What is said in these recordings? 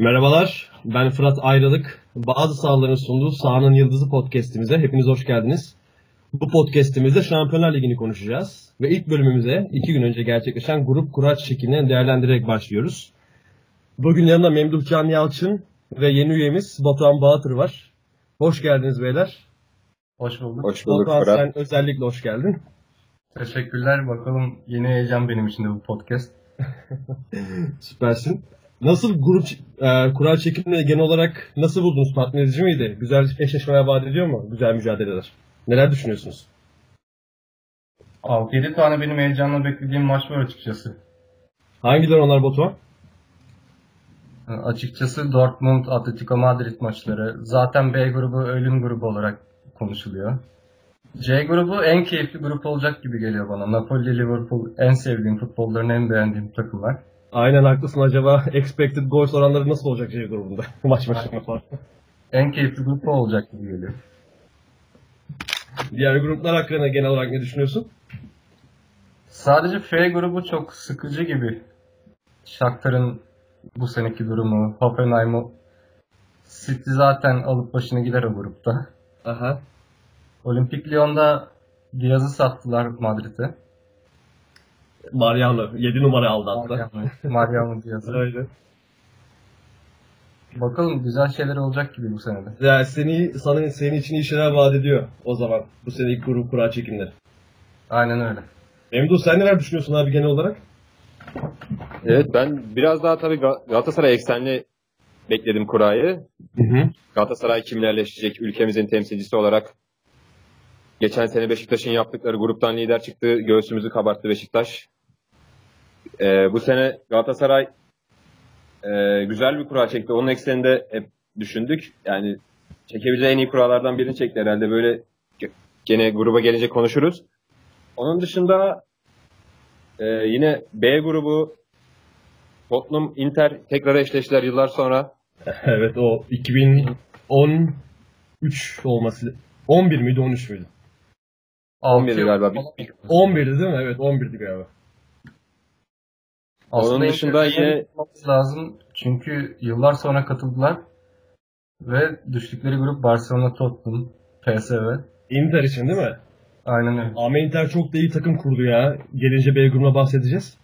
Merhabalar, ben Fırat Ayrılık. Bazı sahaların sunduğu Sahanın Yıldızı podcastimize hepiniz hoş geldiniz. Bu podcastimizde Şampiyonlar Ligi'ni konuşacağız. Ve ilk bölümümüze iki gün önce gerçekleşen grup kuraç şeklini değerlendirerek başlıyoruz. Bugün yanında Memduh Can Yalçın ve yeni üyemiz Batuhan Bahatır var. Hoş geldiniz beyler. Hoş bulduk. Hoş bulduk Batuhan Fırat. sen özellikle hoş geldin. Teşekkürler. Bakalım yeni heyecan benim için de bu podcast. Süpersin. Nasıl grup e, kura çekimini genel olarak nasıl buldunuz? Tatmin edici miydi? Güzel eşleşmeler vaat ediyor mu? Güzel mücadeleler. Neler düşünüyorsunuz? 6-7 tane benim heyecanla beklediğim maç var açıkçası. Hangileri onlar Batuhan? Ee, açıkçası Dortmund, Atletico Madrid maçları. Zaten B grubu ölüm grubu olarak konuşuluyor. C grubu en keyifli grup olacak gibi geliyor bana. Napoli, Liverpool en sevdiğim futbolların en beğendiğim takımlar. Aynen haklısın. Acaba expected goals oranları nasıl olacak C grubunda? Maç başına falan. En keyifli grup olacak gibi geliyor. Diğer gruplar hakkında genel olarak ne düşünüyorsun? Sadece F grubu çok sıkıcı gibi. Shakhtar'ın bu seneki durumu, Hoffenheim'u City zaten alıp başını gider o grupta. Aha. Olimpik Lyon'da Diaz'ı sattılar Madrid'e. Mariano 7 numara aldı hatta. Mariano, Mariano Diaz'ı. Öyle. Bakalım güzel şeyler olacak gibi bu senede. Yani seni, sana, senin için iyi şeyler vaat ediyor o zaman. Bu sene ilk grup kura çekimleri. Aynen öyle. Memduh sen neler düşünüyorsun abi genel olarak? Evet ben biraz daha tabii Ga- Galatasaray eksenli bekledim kurayı. Hı hı. Galatasaray kimlerleşecek ülkemizin temsilcisi olarak. Geçen sene Beşiktaş'ın yaptıkları gruptan lider çıktı. Göğsümüzü kabarttı Beşiktaş. Ee, bu sene Galatasaray e, güzel bir kura çekti. Onun ekseninde hep düşündük. Yani çekebileceği en iyi kuralardan birini çekti herhalde. Böyle ge- gene gruba gelince konuşuruz. Onun dışında e, yine B grubu Tottenham, Inter tekrar eşleştiler yıllar sonra. Evet o 2013 olması 11 miydi 13 müydü? 11 Altı- galiba. Bir- bir- 11'di değil mi? Evet 11'di galiba. Aslında Onun dışında yine- yapmamız lazım. Çünkü yıllar sonra katıldılar. Ve düştükleri grup Barcelona, Tottenham, PSV. Inter için değil mi? Aynen öyle. Ama Inter çok da iyi takım kurdu ya. Gelince B grubuna bahsedeceğiz.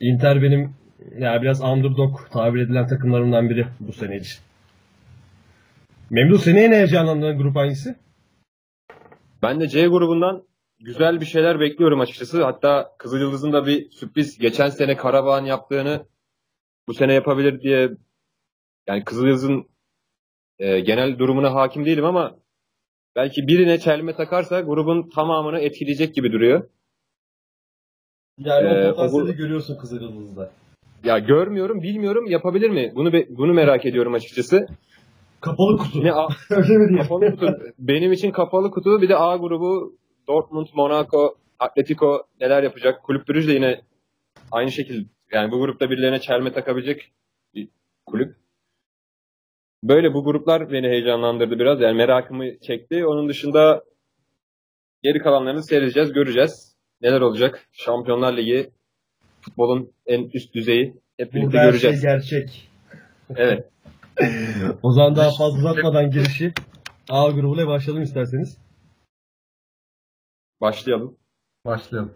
Inter benim ya biraz underdog tabir edilen takımlarımdan biri bu sene için. Memduh seni en heyecanlandığın grup hangisi? Ben de C grubundan güzel bir şeyler bekliyorum açıkçası. Hatta Kızılyıldız'ın da bir sürpriz geçen sene Karabağ'ın yaptığını bu sene yapabilir diye yani Kızılyıldız'ın e, genel durumuna hakim değilim ama belki birine çelme takarsa grubun tamamını etkileyecek gibi duruyor. Yani Ee, o potansiyeli o görüyorsun Kızılyıldız'da. Ya görmüyorum, bilmiyorum yapabilir mi? Bunu be- bunu merak ediyorum açıkçası. Kapalı kutu. Yine A- Öyle mi diye? kapalı kutu. Benim için kapalı kutu. Bir de A grubu Dortmund, Monaco, Atletico neler yapacak? Kulüp Brugge de yine aynı şekilde yani bu grupta birilerine çelme takabilecek bir kulüp. Böyle bu gruplar beni heyecanlandırdı biraz. Yani merakımı çekti. Onun dışında geri kalanlarını seyredeceğiz, göreceğiz. Neler olacak? Şampiyonlar Ligi futbolun en üst düzeyi hep birlikte Burada şey göreceğiz. gerçek. Evet. O zaman daha fazla uzatmadan girişi A grubuyla başlayalım isterseniz. Başlayalım. Başlayalım.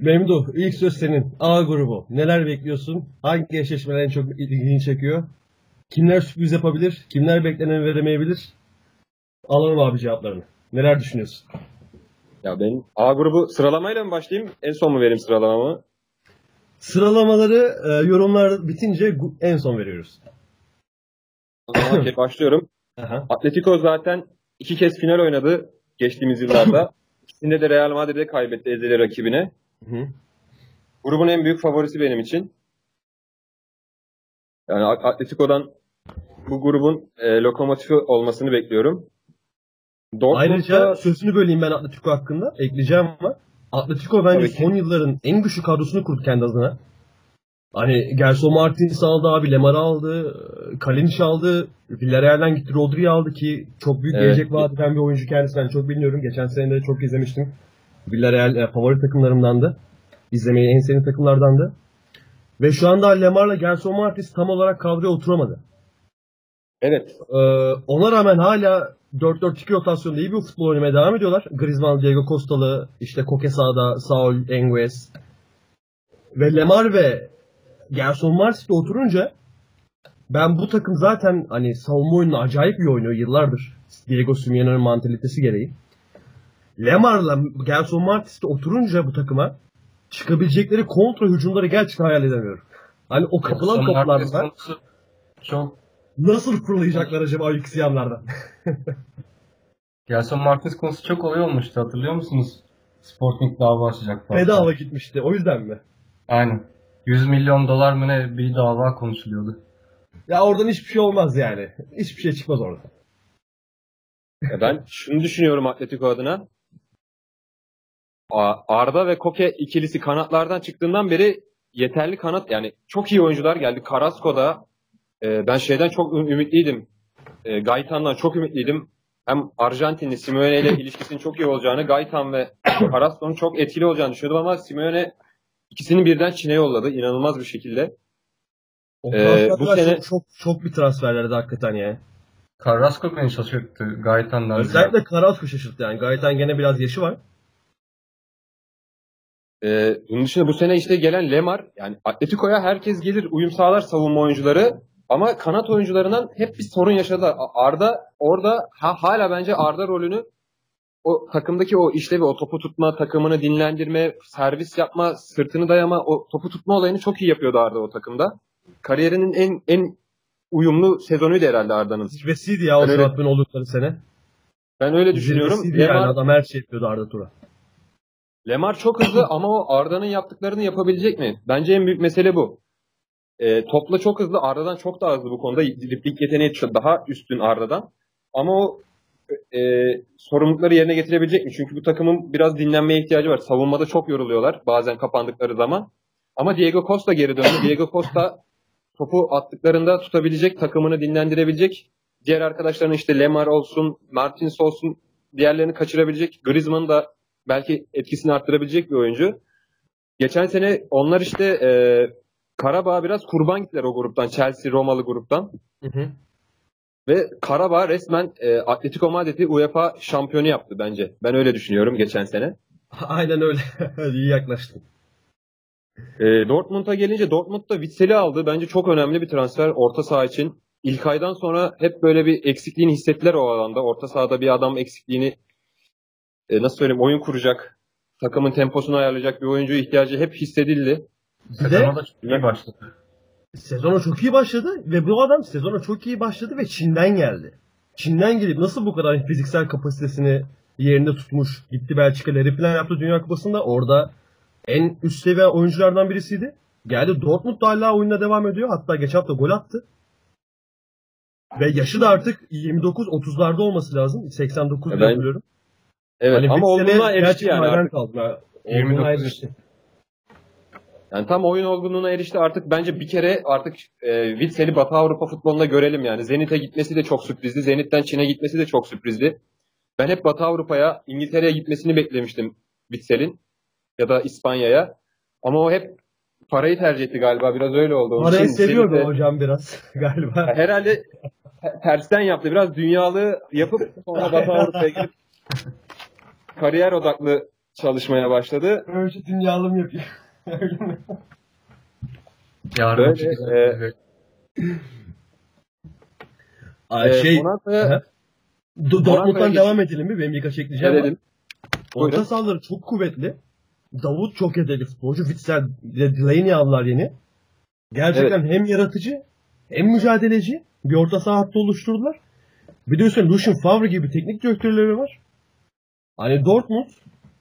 Memduh ilk söz senin. A grubu. Neler bekliyorsun? Hangi eşleşmeler en çok ilgini çekiyor? Kimler sürpriz yapabilir? Kimler beklenen veremeyebilir? Alalım abi cevaplarını. Neler düşünüyorsun? Ya ben A grubu sıralamayla mı başlayayım? En son mu vereyim sıralamamı? Sıralamaları e, yorumlar bitince en son veriyoruz. Okey, başlıyorum. Aha. Atletico zaten iki kez final oynadı geçtiğimiz yıllarda. İkisinde de Real Madrid'e kaybetti ezeli rakibine. Hı. Grubun en büyük favorisi benim için. Yani Atletico'dan bu grubun e, lokomotifi olmasını bekliyorum. Ayrıca Dortmund'da sözünü böleyim ben Atletico hakkında. Ekleyeceğim ama Atletico bence son yılların en güçlü kadrosunu kurdu kendi adına. Hani Gerson Martins aldı abi, Lemar aldı, Kalinic aldı, Villarreal'den gitti, Rodri aldı ki çok büyük Evet. gelecek vaat eden bir oyuncu kendisi. Ben çok bilmiyorum. Geçen sene de çok izlemiştim. Villarreal e, favori takımlarımdandı. İzlemeyi en sevdiğim takımlardandı. Ve şu anda Lemar'la Gerson Martis tam olarak kadroya oturamadı. Evet. Ee, ona rağmen hala 4-4-2 rotasyonda iyi bir futbol oynamaya devam ediyorlar. Griezmann, Diego Costa'lı, işte Koke sağda, Saul, Enguez. Ve Lemar ve Gerson Martis de oturunca ben bu takım zaten hani savunma oyununu acayip iyi oynuyor yıllardır. Diego Simeone'nin mantalitesi gereği. Lemar'la Gerson Martis de oturunca bu takıma çıkabilecekleri kontra hücumları gerçekten hayal edemiyorum. Hani o kapılan toplardan çok nasıl fırlayacaklar acaba o XY'lardan? Gelson Marquez konusu çok olay olmuştu hatırlıyor musunuz? Sporting dava açacak. Bedava gitmişti. O yüzden mi? Aynen. 100 milyon dolar mı ne bir dava konuşuluyordu. Ya oradan hiçbir şey olmaz yani. Hiçbir şey çıkmaz oradan. Ya ben şunu düşünüyorum Atletico adına. Arda ve Koke ikilisi kanatlardan çıktığından beri yeterli kanat yani çok iyi oyuncular geldi. Carrasco'da e, ben şeyden çok ümitliydim. E, Gaetan'dan çok ümitliydim. Hem Arjantinli Simeone ile ilişkisinin çok iyi olacağını, Gaetan ve Carrasco'nun çok etkili olacağını düşünüyordum ama Simeone ikisini birden Çin'e yolladı inanılmaz bir şekilde. O Ee, bu sene- çok, çok, çok bir transferlerdi hakikaten ya. Carrasco beni şaşırttı. Gaetan'dan. Özellikle Carrasco şaşırttı yani. Gaetan gene biraz yaşı var. Ee, bunun dışında bu sene işte gelen Lemar yani Atletico'ya herkes gelir uyum sağlar savunma oyuncuları ama kanat oyuncularından hep bir sorun yaşadı. Arda orada ha, hala bence Arda rolünü o takımdaki o işlevi, o topu tutma, takımını dinlendirme, servis yapma, sırtını dayama, o topu tutma olayını çok iyi yapıyordu Arda o takımda. Kariyerinin en en uyumlu sezonuydu herhalde Arda'nın. Zirvesiydi ya o Ben öyle- şampiyon oldukları sene. Ben öyle düşünüyorum. Zirvesiydi yani. Lemar, Adam her şey yapıyordu Arda Tura. Lemar çok hızlı ama o Arda'nın yaptıklarını yapabilecek mi? Bence en büyük mesele bu. E, topla çok hızlı. Arda'dan çok daha hızlı bu konuda. Dripling yeteneği daha üstün Arda'dan. Ama o e, sorumlulukları yerine getirebilecek mi? Çünkü bu takımın biraz dinlenmeye ihtiyacı var. Savunmada çok yoruluyorlar bazen kapandıkları zaman. Ama Diego Costa geri döndü. Diego Costa topu attıklarında tutabilecek, takımını dinlendirebilecek. Diğer arkadaşların işte Lemar olsun, Martins olsun diğerlerini kaçırabilecek. Griezmann'ı da belki etkisini arttırabilecek bir oyuncu. Geçen sene onlar işte e, Karabağ biraz kurban gittiler o gruptan. Chelsea, Romalı gruptan. Hı hı. Ve Karabağ resmen e, Atletico Madrid'i UEFA şampiyonu yaptı bence. Ben öyle düşünüyorum geçen sene. Aynen öyle. İyi yaklaştın. E, Dortmund'a gelince Dortmund da Witsel'i aldı. Bence çok önemli bir transfer orta saha için. İlk aydan sonra hep böyle bir eksikliğini hissettiler o alanda. Orta sahada bir adam eksikliğini e, nasıl söyleyeyim oyun kuracak, takımın temposunu ayarlayacak bir oyuncu ihtiyacı hep hissedildi. Bir de başladı. Sezona çok iyi başladı ve bu adam sezona çok iyi başladı ve Çin'den geldi. Çin'den gelip nasıl bu kadar fiziksel kapasitesini yerinde tutmuş, gitti Belçika'ları falan yaptı Dünya Kupası'nda. Orada en üst seviye oyunculardan birisiydi. Geldi Dortmund da hala oyuna devam ediyor. Hatta geçen hafta gol attı. Ve yaşı da artık 29-30'larda olması lazım. 89 Ya diye ben- hatırlıyorum. Evet Hani ama olgunluğa erişti yani ya. 29 Olgunluğa erişti. Yani tam oyun olgunluğuna erişti artık bence bir kere artık e, Witsel'i Batı Avrupa futbolunda görelim yani. Zenit'e gitmesi de çok sürprizdi. Zenit'ten Çin'e gitmesi de çok sürprizdi. Ben hep Batı Avrupa'ya, İngiltere'ye gitmesini beklemiştim Witsel'in ya da İspanya'ya. Ama o hep parayı tercih etti galiba. Biraz öyle oldu. Parayı seviyordu Zenit'e- hocam biraz galiba. Herhalde te- tersten yaptı. Biraz dünyalı yapıp sonra Batı Avrupa'ya gidip kariyer odaklı çalışmaya başladı. Önce dünyalım yapıyor. Öyle mi? Yarın Böyle, e, Evet. Ay, şey, Aha. Do- Dortmund'dan devam edelim mi? Benim birkaç ekleyeceğim var. dedim? Orta sahaları çok kuvvetli. Davut çok yetenekli futbolcu. Witsel, de- Delaney aldılar yeni. Gerçekten hem yaratıcı hem mücadeleci bir orta saha hattı oluşturdular. Bir de üstüne Lucien Favre gibi teknik direktörleri var. Hani Dortmund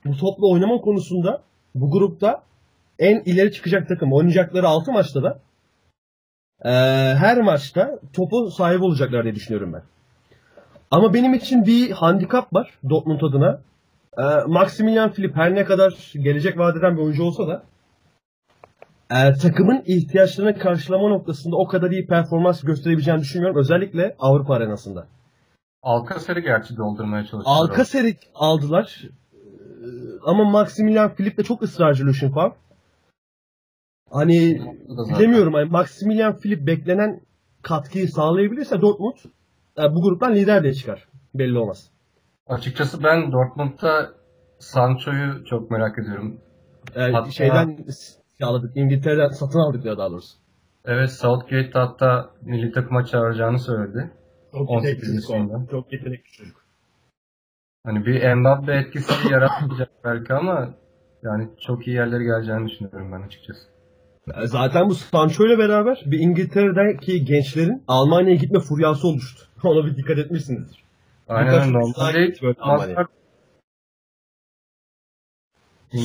bu topla oynama konusunda bu grupta en ileri çıkacak takım. Oynayacakları 6 maçta da eee, her maçta topu sahip olacaklar diye düşünüyorum ben. Ama benim için bir handikap var Dortmund adına. Ee, Maximilian Philipp her ne kadar gelecek vadeden bir oyuncu olsa da e, takımın ihtiyaçlarını karşılama noktasında o kadar iyi performans gösterebileceğini düşünmüyorum. Özellikle Avrupa arenasında. Alcacer'i gerçi doldurmaya çalışıyorlar. Alcacer'i aldılar. Ee, Ama Maximilian Philipp de çok ısrarcı Lucien Favre. Hani bilemiyorum hani Maximilian Philipp beklenen katkıyı sağlayabilirse Dortmund e, bu gruptan lider de çıkar. Belli olmaz. Açıkçası ben Dortmund'da Sancho'yu çok merak ediyorum. E, Hatta- şeyden sağladık. İngiltere'den satın aldıkları daha doğrusu. Evet Southgate hatta milli takıma çağıracağını söyledi. Çok 18 yetenekli bir yaşında. çocuk. Çok yetenekli çocuk. Hani bir Mbappe etkisi yaratmayacak belki ama yani çok iyi yerlere geleceğini düşünüyorum ben açıkçası. Zaten bu Sancho ile beraber bir İngiltere'deki gençlerin Almanya'ya gitme furyası oluştu. Ona bir dikkat etmişsinizdir. Aynen öyle.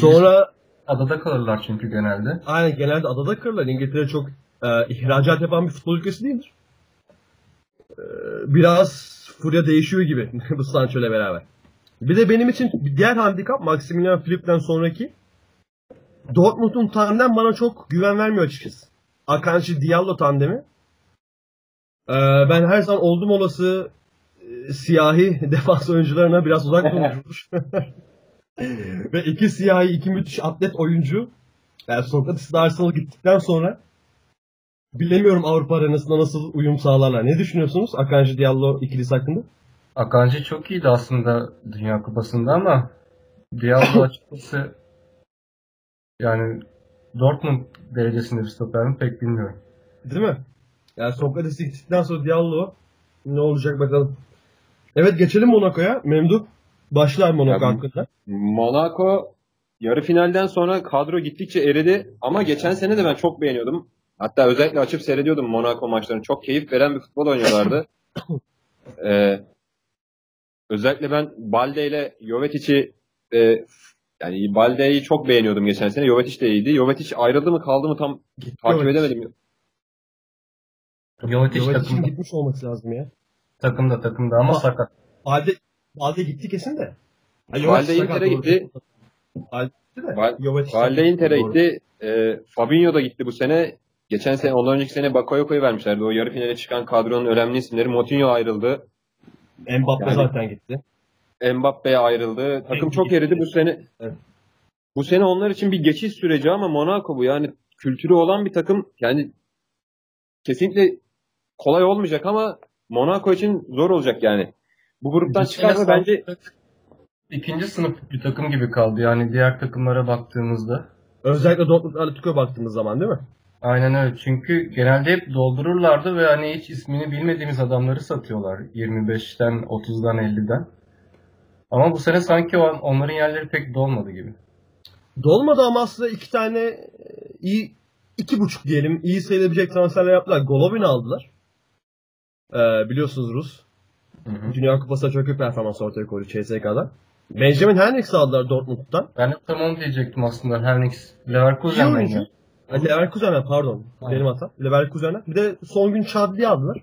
Sonra adada kalırlar çünkü genelde. aynen genelde adada kalırlar. İngiltere çok e, ihracat yapan bir futbol ülkesi değildir. E, biraz furya değişiyor gibi bu Sancho ile beraber. Bir de benim için diğer handikap Maximilian Philipp'ten sonraki Dortmund'un tandem bana çok güven vermiyor açıkçası. Akanji Diallo tandemi. E, ben her zaman oldum olası e, siyahi defans oyuncularına biraz uzak durmuş. Ve iki siyahi, iki müthiş atlet oyuncu. Yani Sokrates Arsenal gittikten sonra bilemiyorum Avrupa arenasında nasıl uyum sağlarlar. Ne düşünüyorsunuz Akanji Diallo ikilisi hakkında? Akanji çok iyiydi aslında Dünya Kupası'nda ama Diallo açıkçası yani Dortmund derecesinde bir stoper mi pek bilmiyorum. Değil mi? Yani Sokrates gittikten sonra Diallo ne olacak bakalım. Evet geçelim Monaco'ya. Memduh başlar Monaco hakkında. Monaco yarı finalden sonra kadro gittikçe eridi ama geçen sene de ben çok beğeniyordum. Hatta özellikle açıp seyrediyordum Monaco maçlarını. Çok keyif veren bir futbol oynuyorlardı. Ee, özellikle ben Balde ile Jovetic'i e, yani Balde'yi çok beğeniyordum geçen sene. Jovetic de iyiydi. Jovetic ayrıldı mı kaldı mı tam takip Jovetic. edemedim. Jovetic takımda, gitmiş olması lazım ya. takımda takımda ama Ama- sakat. Balde, Balde gitti kesin de. Ha, Balde Inter'e gitti. Balde gitti de. Val- Jovetic Valde sakat. Inter'e gitti. E, Fabinho da gitti bu sene. Geçen sene, ondan önceki sene Bakayoko'yu vermişlerdi. O yarı finale çıkan kadronun önemli isimleri. Moutinho ayrıldı. Mbappe Yani- zaten gitti. Mbappe ayrıldı. Takım çok eridi bu sene. Evet. Bu sene onlar için bir geçiş süreci ama Monaco bu. Yani kültürü olan bir takım. Yani kesinlikle kolay olmayacak ama Monaco için zor olacak yani. Bu gruptan Bir çıkar mı sene bence İkinci sınıf bir takım gibi kaldı yani diğer takımlara baktığımızda. Özellikle Dortmund Atletico'ya baktığımız zaman değil mi? Aynen öyle. Çünkü genelde hep doldururlardı ve hani hiç ismini bilmediğimiz adamları satıyorlar. 25'ten, 30'dan, 50'den. Ama bu sene sanki onların yerleri pek dolmadı gibi. Dolmadı ama aslında iki tane e, iyi iki buçuk diyelim iyi sayılabilecek transferler yaptılar. Golovin aldılar. Ee, biliyorsunuz Rus. Hı hı. Dünya Kupası'nda çok iyi performans ortaya koydu CSK'da. Benjamin Henrichs aldılar Dortmund'dan. Ben de tam onu diyecektim aslında. Hernix Leverkusen'den geldi. Leverkusen'den pardon. Aynen. Benim hatam. Leverkusen'den. Bir de son gün Chadli'yi aldılar.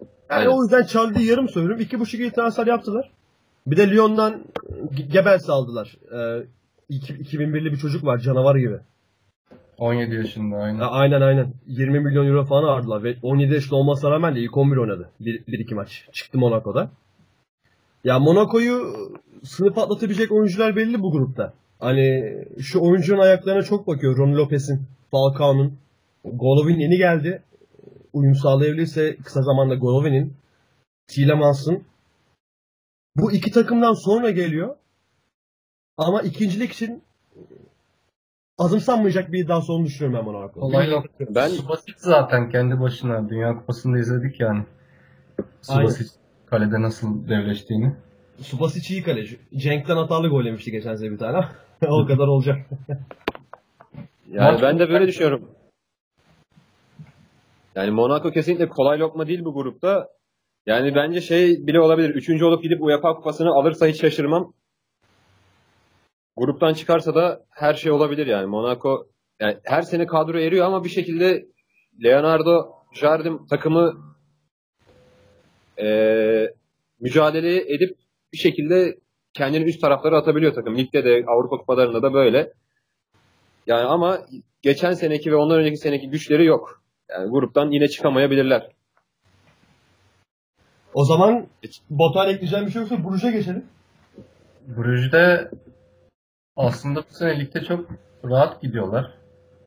Yani Aynen. o yüzden Chadli'yi yarım söylüyorum. İki buçuk iyi transfer yaptılar. Bir de Lyon'dan e, Gebels aldılar. Ee, iki- 2001'li bir çocuk var canavar gibi. 17 yaşında aynen. Ha, aynen aynen. 20 milyon euro falan aldılar ve 17 yaşında olmasına rağmen de ilk 11 oynadı. 1-2 maç. Çıktı Monaco'da. Ya Monaco'yu sınıf atlatabilecek oyuncular belli bu grupta. Hani şu oyuncunun ayaklarına çok bakıyor. Ron Lopez'in, Falcao'nun. Golovin yeni geldi. Uyum sağlayabilirse kısa zamanda Golovin'in, Tielemans'ın. Bu iki takımdan sonra geliyor. Ama ikincilik için azımsanmayacak bir iddia olduğunu düşünüyorum ben Monaco. Kolay yok. Ben- Subasic zaten kendi başına. Dünya Kupası'nda izledik yani. Subasic kalede nasıl devleştiğini. Subasic iyi kaleci. Cenk'ten hatalı gol yemişti geçen sene bir tane. o kadar olacak. Yani Maç- ben de böyle düşünüyorum. Yani Monaco kesinlikle kolay lokma değil bu grupta. Yani bence şey bile olabilir. Üçüncü olup gidip UEFA kupasını alırsa hiç şaşırmam. Gruptan çıkarsa da her şey olabilir yani. Monaco yani her sene kadro eriyor ama bir şekilde Leonardo Jardim takımı eee mücadele edip bir şekilde kendini üst taraflara atabiliyor takım. Ligde de Avrupa kupalarında da böyle. Yani ama geçen seneki ve ondan önceki seneki güçleri yok. Yani gruptan yine çıkamayabilirler. O zaman Batuhan ekleyeceğim bir şey yoksa Bruges'e geçelim. Brugge'de aslında bu sene ligde çok rahat gidiyorlar.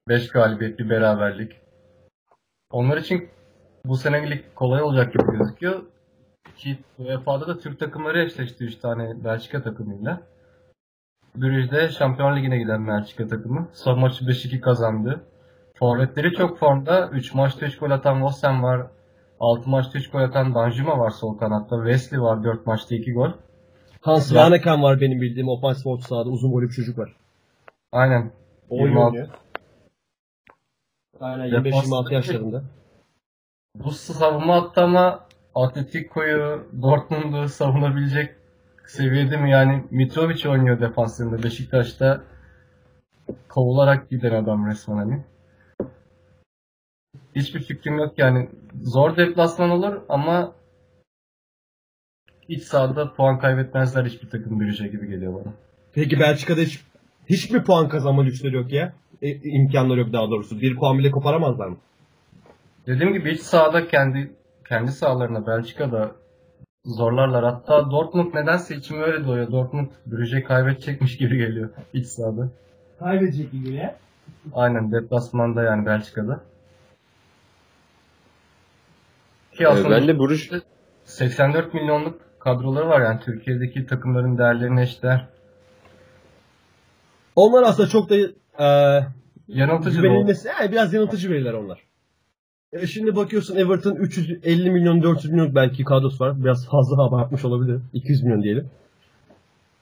5 galibiyet, bir beraberlik. Onlar için bu senelik kolay olacak gibi gözüküyor. Ki UEFA'da da Türk takımları eşleşti 3 tane Belçika takımıyla. Brüj'de Şampiyon Ligi'ne giden Belçika takımı. Son maçı 5-2 kazandı. Forvetleri çok formda. 3 maçta 3 gol atan Vossen var. 6 maçta 3 gol atan Danjuma var sol kanatta. Wesley var 4 maçta 2 gol. Hans Vanaken var benim bildiğim ofansif orta sahada uzun boylu bir çocuk var. Aynen. O 26. oynuyor. Aynen 25-26 yaşlarında. Bu savunma hattı ama Atletico'yu, Dortmund'u savunabilecek seviyede mi? Yani Mitrovic oynuyor defansında. Beşiktaş'ta kovularak giden adam resmen hani. Hiçbir fikrim yok yani. Zor deplasman olur ama iç sahada puan kaybetmezler hiçbir takım Brüj'e gibi geliyor bana. Peki Belçika'da hiç hiçbir puan kazanma lüksleri yok ya. E, imkanları yok daha doğrusu. Bir puan bile koparamazlar mı? Dediğim gibi iç sahada kendi kendi sahalarına Belçika'da zorlarlar. Hatta Dortmund nedense içime öyle doğuyor. Dortmund Brüj'e kaybedecekmiş gibi geliyor iç sahada. Kaybedecek gibi ya. Aynen deplasmanda yani Belçika'da. Ki Ee, aslında ben de Bruges 84 milyonluk kadroları var yani Türkiye'deki takımların değerlerine eşdeğer. Onlar aslında çok da e, Yanıltıcı güvenilmesi, yani biraz yanıltıcı veriler onlar. E, şimdi bakıyorsun Everton 350 milyon 400 milyon belki kadrosu var. Biraz fazla abartmış olabilir. 200 milyon diyelim.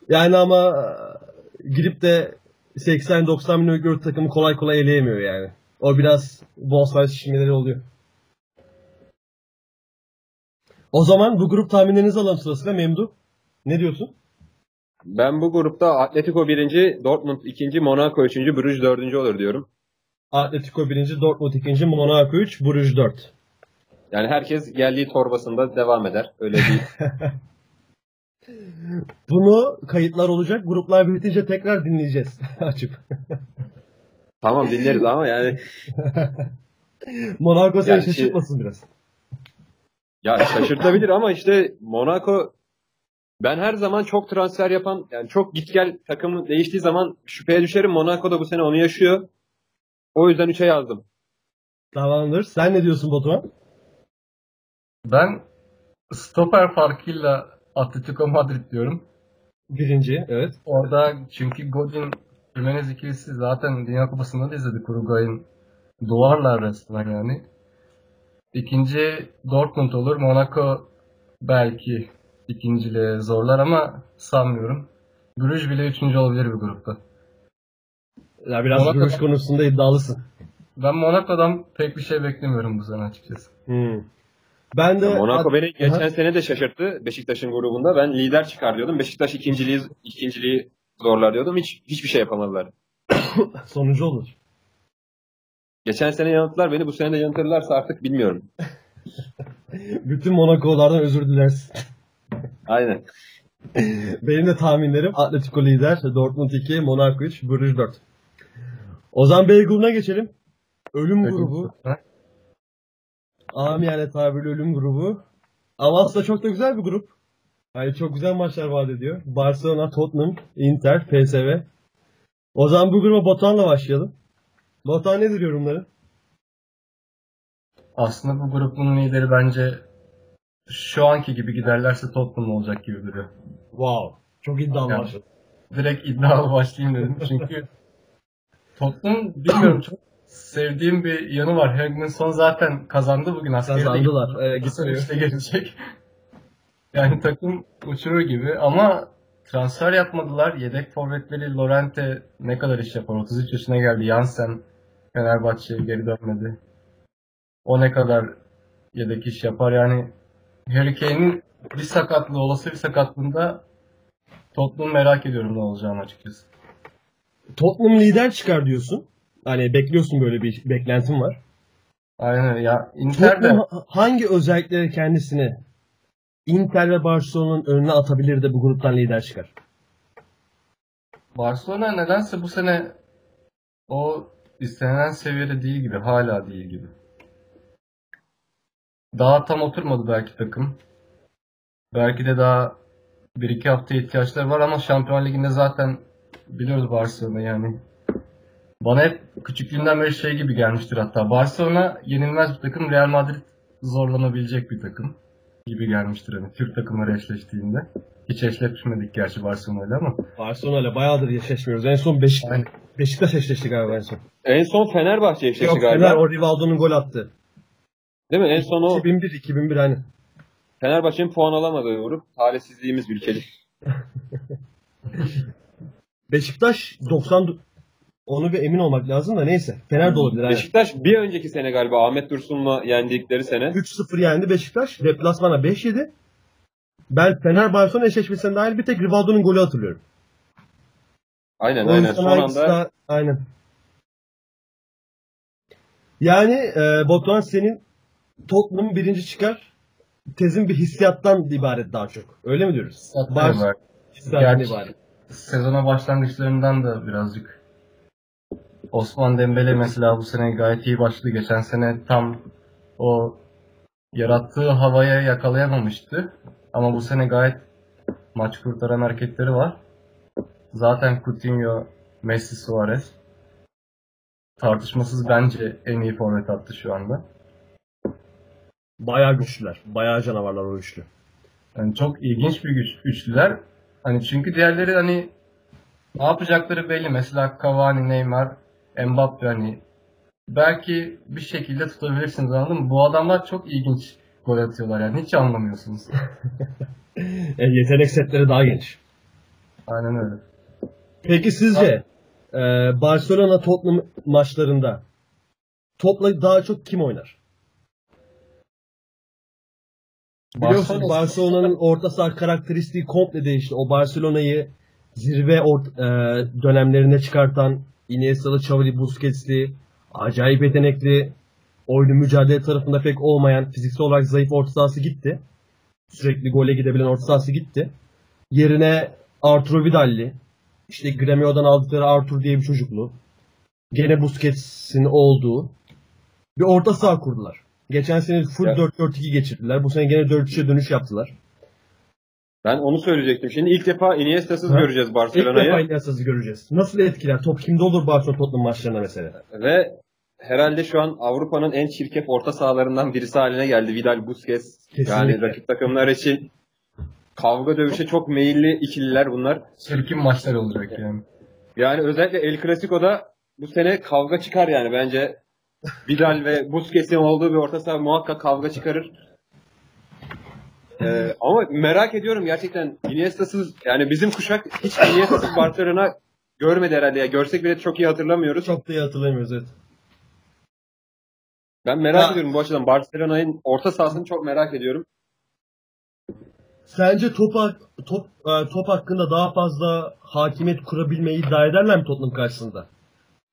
Yani ama e, girip de 80-90 milyon takımı kolay kolay eleyemiyor yani. O biraz bonservis şişmeleri oluyor. O zaman bu grup tahminlerinizi alalım sırasıyla Memdu. Ne diyorsun? ben bu grupta Atletico 1. Dortmund 2. Monaco 3. Bruges 4. olur diyorum. Atletico 1. Dortmund 2. Monaco 3. Bruges 4. Yani herkes geldiği torbasında devam eder. Öyle bir Bunu kayıtlar olacak. Gruplar bitince tekrar dinleyeceğiz. Açıp. tamam dinleriz ama yani Monaco seni Yani şey- şaşırtmasın biraz. Ya şaşırtabilir ama işte Monaco ben her zaman çok transfer yapan yani çok git gel takımı değiştiği zaman şüpheye düşerim. Monaco da bu sene onu yaşıyor. O yüzden 3'e yazdım. Tamamdır. Sen ne diyorsun Batuhan? Ben stoper farkıyla Atletico Madrid diyorum. Birinci. Evet. Orada çünkü Godin Jimenez ikilisi zaten Dünya Kupası'nda da izledik Uruguay'ın. Duvarlar resmen yani. İkinci Dortmund olur. Monaco belki ikinciliğe zorlar ama sanmıyorum. Bruges bile üçüncü olabilir bir grupta. Ya biraz Monaco- görüş konusunda iddialısın. Ben Monaco'dan pek bir şey beklemiyorum bu sene açıkçası. Hmm. Ben de Monaco beni geçen Aha. sene de şaşırttı Beşiktaş'ın grubunda. Ben lider çıkar diyordum. Beşiktaş ikinciliği ikinciliği zorlar diyordum. Hiç hiçbir şey yapamadılar. sonucu olur. Geçen sene yanılttılar beni. Bu sene de yanıltırlarsa artık bilmiyorum. Bütün Monaco'lardan özür dileriz. Aynen. Benim de tahminlerim Atletico lider, Dortmund 2, Monaco 3, Bruges 4. O zaman B grubuna geçelim. Ölüm grubu. Amiyane tabirle ölüm grubu. Ama aslında çok da güzel bir grup. Yani çok güzel maçlar vaat ediyor. Barcelona, Tottenham, Inter, PSV. O zaman bu gruba Batuhan'la başlayalım. Batuhan nedir yorumları? Aslında bu grubun lideri bence şu anki gibi giderlerse Tottenham olacak gibi duruyor. Wow. Çok iddialı Yani- başladı. direkt iddialı başlayayım dedim. Çünkü Tottenham bilmiyorum çok sevdiğim bir yanı var. Hagman zaten kazandı bugün askeri Kazandılar. Ee, gitmiyor. işte gelecek. Yani takım uçurur gibi ama transfer yapmadılar. Yedek forvetleri Lorente ne kadar iş yapar? 33 yaşına geldi. Jansen Fenerbahçe'ye geri dönmedi. O ne kadar yedek iş yapar? Yani Harry Kane'in bir sakatlığı, olası bir sakatlığında Tottenham merak ediyorum ne olacağını açıkçası. Tottenham lider çıkar diyorsun. Hani bekliyorsun böyle bir beklentin var. Aynen ya Inter de Tottenham ha- hangi özellikleri kendisini Inter ve Barcelona'nın önüne atabilir de bu gruptan lider çıkar? Barcelona nedense bu sene o istenilen seviyede değil gibi, hala değil gibi. Daha tam oturmadı belki takım. Belki de daha bir iki hafta ihtiyaçları var ama Şampiyon Ligi'nde zaten biliyoruz Barcelona yani. Bana hep küçüklüğümden beri şey gibi gelmiştir hatta. Barcelona yenilmez bir takım, Real Madrid zorlanabilecek bir takım gibi gelmiştir hani Türk takımları eşleştiğinde. Hiç eşleşmedik gerçi Barcelona'yla ama. Barcelona ile bayağıdır eşleşmiyoruz. En son Beşik Aynen. Beşiktaş eşleşti galiba en son. En son Fenerbahçe eşleşti Yok galiba. Fener o Rivaldo'nun gol attı. Değil mi? En son o 2001 2001 aynı. Fenerbahçe'nin puan alamadığı grup. Talihsizliğimiz ülkeli. Beşiktaş 90 onu bir emin olmak lazım da neyse. Fener de olabilir. aynen. Beşiktaş bir önceki sene galiba Ahmet Dursun'la yendikleri sene. 3-0 yendi Beşiktaş. Deplasmana 5-7. Ben Fener Barcelona eşleşmesine dahil bir tek Rivaldo'nun golü hatırlıyorum. Aynen O aynen. Son anda daha- aynen. Yani e, Batuhan senin Tottenham birinci çıkar. Tezin bir hissiyattan ibaret daha çok. Öyle mi diyoruz? Hissiyattan Gerçi- ibaret. Sezona başlangıçlarından da birazcık Osman Dembele mesela bu sene gayet iyi başladı. Geçen sene tam o yarattığı havaya yakalayamamıştı. Ama bu sene gayet maç kurtaran hareketleri var. Zaten Coutinho, Messi, Suarez tartışmasız bence en iyi forvet attı şu anda. Bayağı güçlüler. Bayağı canavarlar o üçlü. Yani çok ilginç bir güç, üçlüler. Hani çünkü diğerleri hani ne yapacakları belli. Mesela Cavani, Neymar, Mbappe hani belki bir şekilde tutabilirsiniz anladın mı? Bu adamlar çok ilginç gol atıyorlar yani hiç anlamıyorsunuz. E, yetenek setleri daha geniş. Aynen öyle. Peki sizce e, Barcelona Tottenham maçlarında topla daha çok kim oynar? Biliyorsun Barcelona- Barcelona'nın orta saha karakteristiği komple değişti. O Barcelona'yı zirve ort- e, dönemlerine çıkartan Iniesta'lı, Xavi, Busquets'li, acayip yetenekli, oyunu mücadele tarafında pek olmayan, fiziksel olarak zayıf orta sahası gitti. Sürekli gole gidebilen orta sahası gitti. Yerine Arturo Vidal'li, işte Gremio'dan aldıkları Artur diye bir çocuklu. Gene Busquets'in olduğu bir orta saha kurdular. Geçen sene full Evet. 4-4-2 geçirdiler. Bu sene gene 4-3'e dönüş yaptılar. ben onu söyleyecektim. Şimdi ilk defa Iniesta'sız göreceğiz İlk defa Barcelona'yı. Iniesta'sı göreceğiz. Nasıl etkiler? Top kimde olur Barcelona Tottenham maçlarına mesela? Ve herhalde şu an Avrupa'nın en çirkef orta sahalarından birisi haline geldi. Vidal, Busquets. Kesinlikle. Yani rakip takımlar için kavga dövüşe çok meyilli ikililer bunlar. Çirkin maçlar olacak yani. Yani özellikle El Clasico'da bu sene kavga çıkar yani bence. Vidal ve Busquets'in olduğu bir orta saha muhakkak kavga çıkarır. Ee, ama merak ediyorum gerçekten Iniesta'sız yani bizim kuşak hiç Iniesta'sız Barcelona görmedi herhalde ya. Görsek bile çok iyi hatırlamıyoruz. Çok da iyi hatırlamıyoruz evet. Ben merak Ya- ediyorum bu açıdan. Barcelona'nın orta sahasını çok merak ediyorum. Sence top, top, e, top hakkında daha fazla hakimiyet kurabilmeyi iddia ederler mi Tottenham karşısında?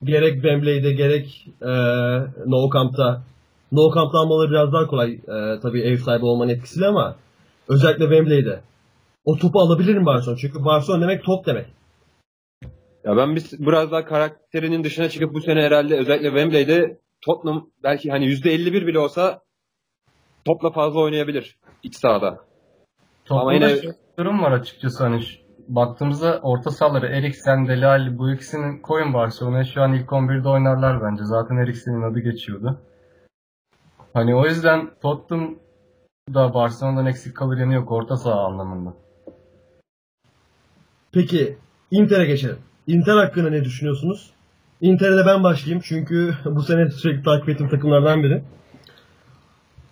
Gerek Wembley'de gerek e, Nou Camp'ta. Nou Camp'ta almaları biraz daha kolay. E, tabii ev sahibi olmanın etkisiyle ama özellikle Wembley'de. O topu alabilir mi Barcelona? Çünkü Barcelona demek top demek. Ya ben biz biraz daha karakterinin dışına çıkıp bu sene herhalde özellikle Wembley'de Tottenham belki hani %51 bile olsa topla fazla oynayabilir iç sahada. Toplamda Ama yine- bir durum var açıkçası hani baktığımızda orta sahaları Eriksen, Dele Alli bu ikisini koyun Barcelona'ya şu an ilk 11'de oynarlar bence. Zaten Eriksen'in adı geçiyordu. Hani o yüzden Tottenham da Barcelona'dan eksik kalır yanı yok orta saha anlamında. Peki Inter'e geçelim. Inter hakkında ne düşünüyorsunuz? Inter'e de ben başlayayım çünkü bu sene sürekli takip ettiğim takımlardan biri.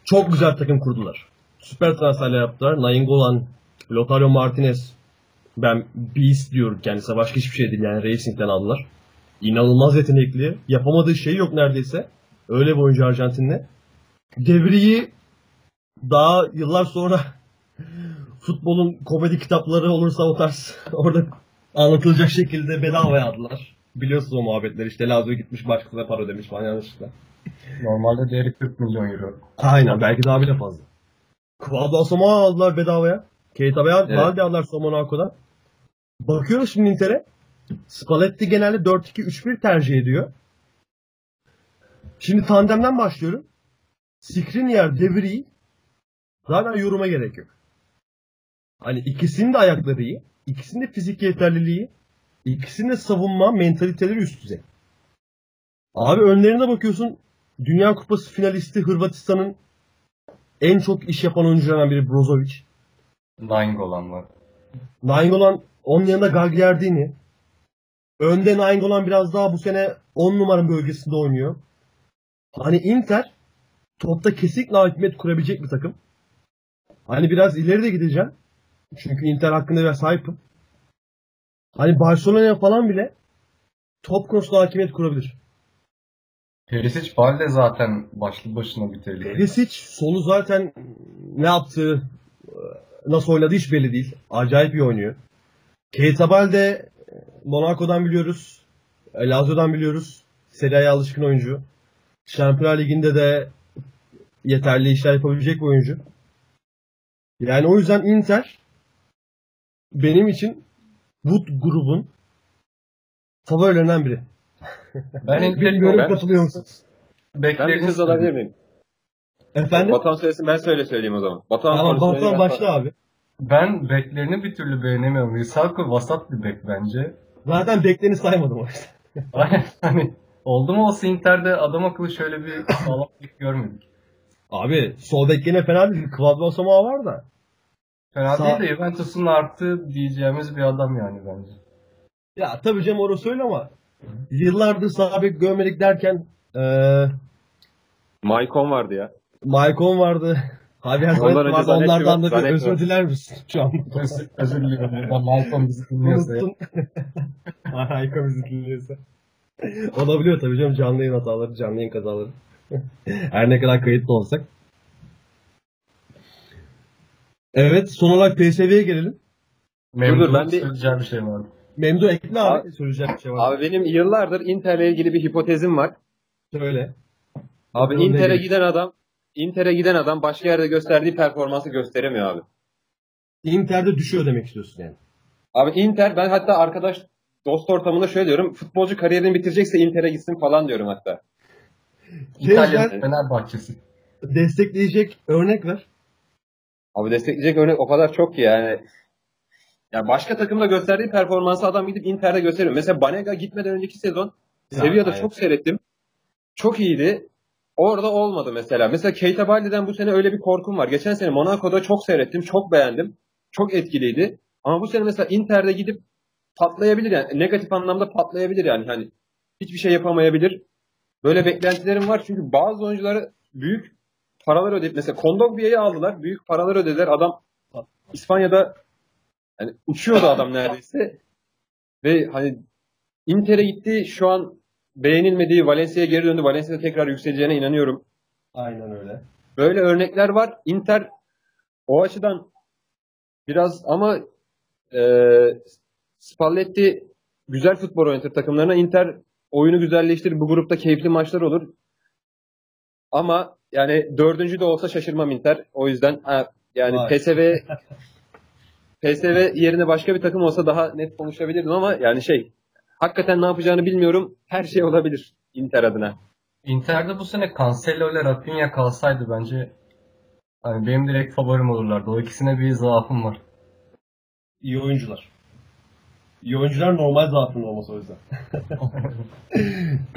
Çok güzel takım kurdular. Süper transferler yaptılar. Nainggolan, Lotario Martinez. Ben Beast diyorum kendisine. Başka hiçbir şey değil yani. Racing'den aldılar. İnanılmaz yetenekli. Yapamadığı şey yok neredeyse. Öyle bir oyuncu Arjantinli. Devriyi daha yıllar sonra futbolun komedi kitapları olursa o tarz orada anlatılacak şekilde bedavaya aldılar. Biliyorsunuz o muhabbetleri işte Lazio gitmiş başkasına para ödemiş falan yanlışlıkla. Normalde değeri 40 milyon euro. Aynen belki daha bile fazla. Kvadro Asamoah aldılar bedavaya. Keita Beyaz Evet. Baldi aldılar Somonako'dan. Bakıyoruz şimdi Inter'e. Spalletti genelde 4-2-3-1 tercih ediyor. Şimdi tandemden başlıyorum. Skriniar, De Vrij zaten yoruma gerek yok. Hani ikisinin de ayakları iyi. ikisinin de fizik yeterliliği. ikisinin de savunma mentaliteleri üst düzey. Abi önlerine bakıyorsun. Dünya Kupası finalisti Hırvatistan'ın en çok iş yapan oyuncularından biri Brozovic. Nainggolan var. Nainggolan onun yanında Gagliardini. Önde Nainggolan biraz daha bu sene 10 numara bölgesinde oynuyor. Hani Inter topta kesinlikle hakimiyet kurabilecek bir takım. Hani biraz ileri de gideceğim. Çünkü Inter hakkında biraz sahipim. Hani Barcelona'ya falan bile top konusunda hakimiyet kurabilir. Perisic Balde zaten başlı başına bir tehlike. Perisic sonu zaten ne yaptığı, nasıl oynadığı hiç belli değil. Acayip iyi oynuyor. Keita Balde Monaco'dan biliyoruz. Lazio'dan biliyoruz. Serie A'ya alışkın oyuncu. Şampiyonlar Ligi'nde de yeterli işler yapabilecek bir oyuncu. Yani o yüzden Inter benim için bu grubun favorilerinden biri. Ben Inter'i Bilmiyorum ben- katılıyor musunuz? Ben bir söz alabilir miyim? Efendim? Batuhan söylesin ben söyle söyleyeyim o zaman. Batuhan Tamam Batuhan ben- başla abi. Ben beklerini bir türlü beğenemiyorum. Risako vasat bir bek bence. Zaten beklerini saymadım o yüzden. hani oldu mu olsa Inter'de adam akıllı şöyle bir sağlam bek görmedik. Abi sol bek gene fena değil. Kvadro Samoa var da. Fena Sağ- değil de Juventus'un arttı diyeceğimiz bir adam yani bence. Ya tabii canım orası öyle ama yıllardır sağ bek görmedik derken eee Maicon vardı ya. Maicon vardı. Javier Ondan Zanetti önce vardı. Zanetti Onlardan da bir Zanetti özür var. diler misin şu an? Özür, özür diliyorum. Buradan Malcolm bizi dinliyorsa. ya. Unuttun. Harika bizi dinliyorsa. Olabiliyor tabii canım canlı yayın hataları, canlı yayın kazaları. Her ne kadar kayıtlı olsak. Evet son olarak PSV'ye gelelim. Memnun'un ben bir- söyleyeceği bir şey vardı. Memdu ekle abi. Abi- Söyleyecek bir şey var. Abi benim yıllardır Inter'le ilgili bir hipotezim var. Söyle. Abi Inter'e giden adam Inter'e giden adam başka yerde gösterdiği performansı gösteremiyor abi. Inter'de düşüyor demek istiyorsun yani. Abi Inter ben hatta arkadaş dost ortamında şöyle diyorum. Futbolcu kariyerini bitirecekse Inter'e gitsin falan diyorum hatta. İtalya Şey, Fenerbahçesi. Destekleyecek örnek ver. Abi destekleyecek örnek o kadar çok ki yani. Ya başka takımda gösterdiği performansı adam gidip Inter'de gösteriyor. Mesela Banega gitmeden önceki sezon Sevilla'da çok seyrettim. Çok iyiydi. Orada olmadı mesela. Mesela Keita Balde'den bu sene öyle bir korkum var. Geçen sene Monaco'da çok seyrettim. Çok beğendim. Çok etkiliydi. Ama bu sene mesela Inter'de gidip patlayabilir yani. Negatif anlamda patlayabilir yani. Hani hiçbir şey yapamayabilir. Böyle beklentilerim var. Çünkü bazı oyuncuları büyük paralar ödeyip mesela Kondogbia'yı aldılar. Büyük paralar ödediler. Adam İspanya'da yani uçuyordu adam neredeyse. Ve hani Inter'e gitti. Şu an beğenilmediği Valencia'ya geri döndü. Valencia'da tekrar yükseleceğine inanıyorum. Aynen öyle. Böyle örnekler var. Inter o açıdan biraz ama e, Spalletti güzel futbol oynatır takımlarına. Inter oyunu güzelleştirir. Bu grupta keyifli maçlar olur. Ama yani dördüncü de olsa şaşırmam Inter. O yüzden ha, yani. PSV PSV yerine başka bir takım olsa daha net konuşabilirdim ama yani şey hakikaten ne yapacağını bilmiyorum. Her şey olabilir Inter adına. Inter'de bu sene Cancelo ile Rafinha kalsaydı bence hani benim direkt favorim olurlardı. O ikisine bir zaafım var. İyi oyuncular. İyi oyuncular normal zaafın olması o yüzden.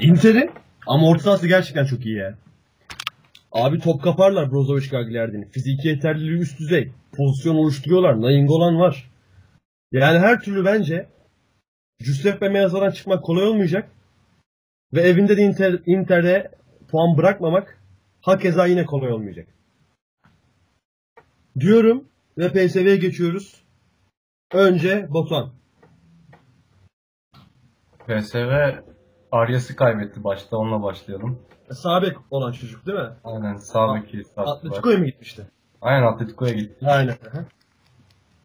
Inter'in ama orta sahası gerçekten çok iyi ya. Abi top kaparlar Brozovic Gagliardini. Fiziki yeterliliği üst düzey. Pozisyon oluşturuyorlar. Nainggolan var. Yani her türlü bence Giuseppe Meaza'dan çıkmak kolay olmayacak. Ve evinde de Inter, Inter'de puan bırakmamak hakeza yine kolay olmayacak. Diyorum ve PSV'ye geçiyoruz. Önce Batuhan. PSV Aryas'ı kaybetti başta. Onunla başlayalım. Sabek olan çocuk değil mi? Aynen sağ beki. Atletico'ya mı gitmişti? Aynen Atletico'ya gitti. Aynen.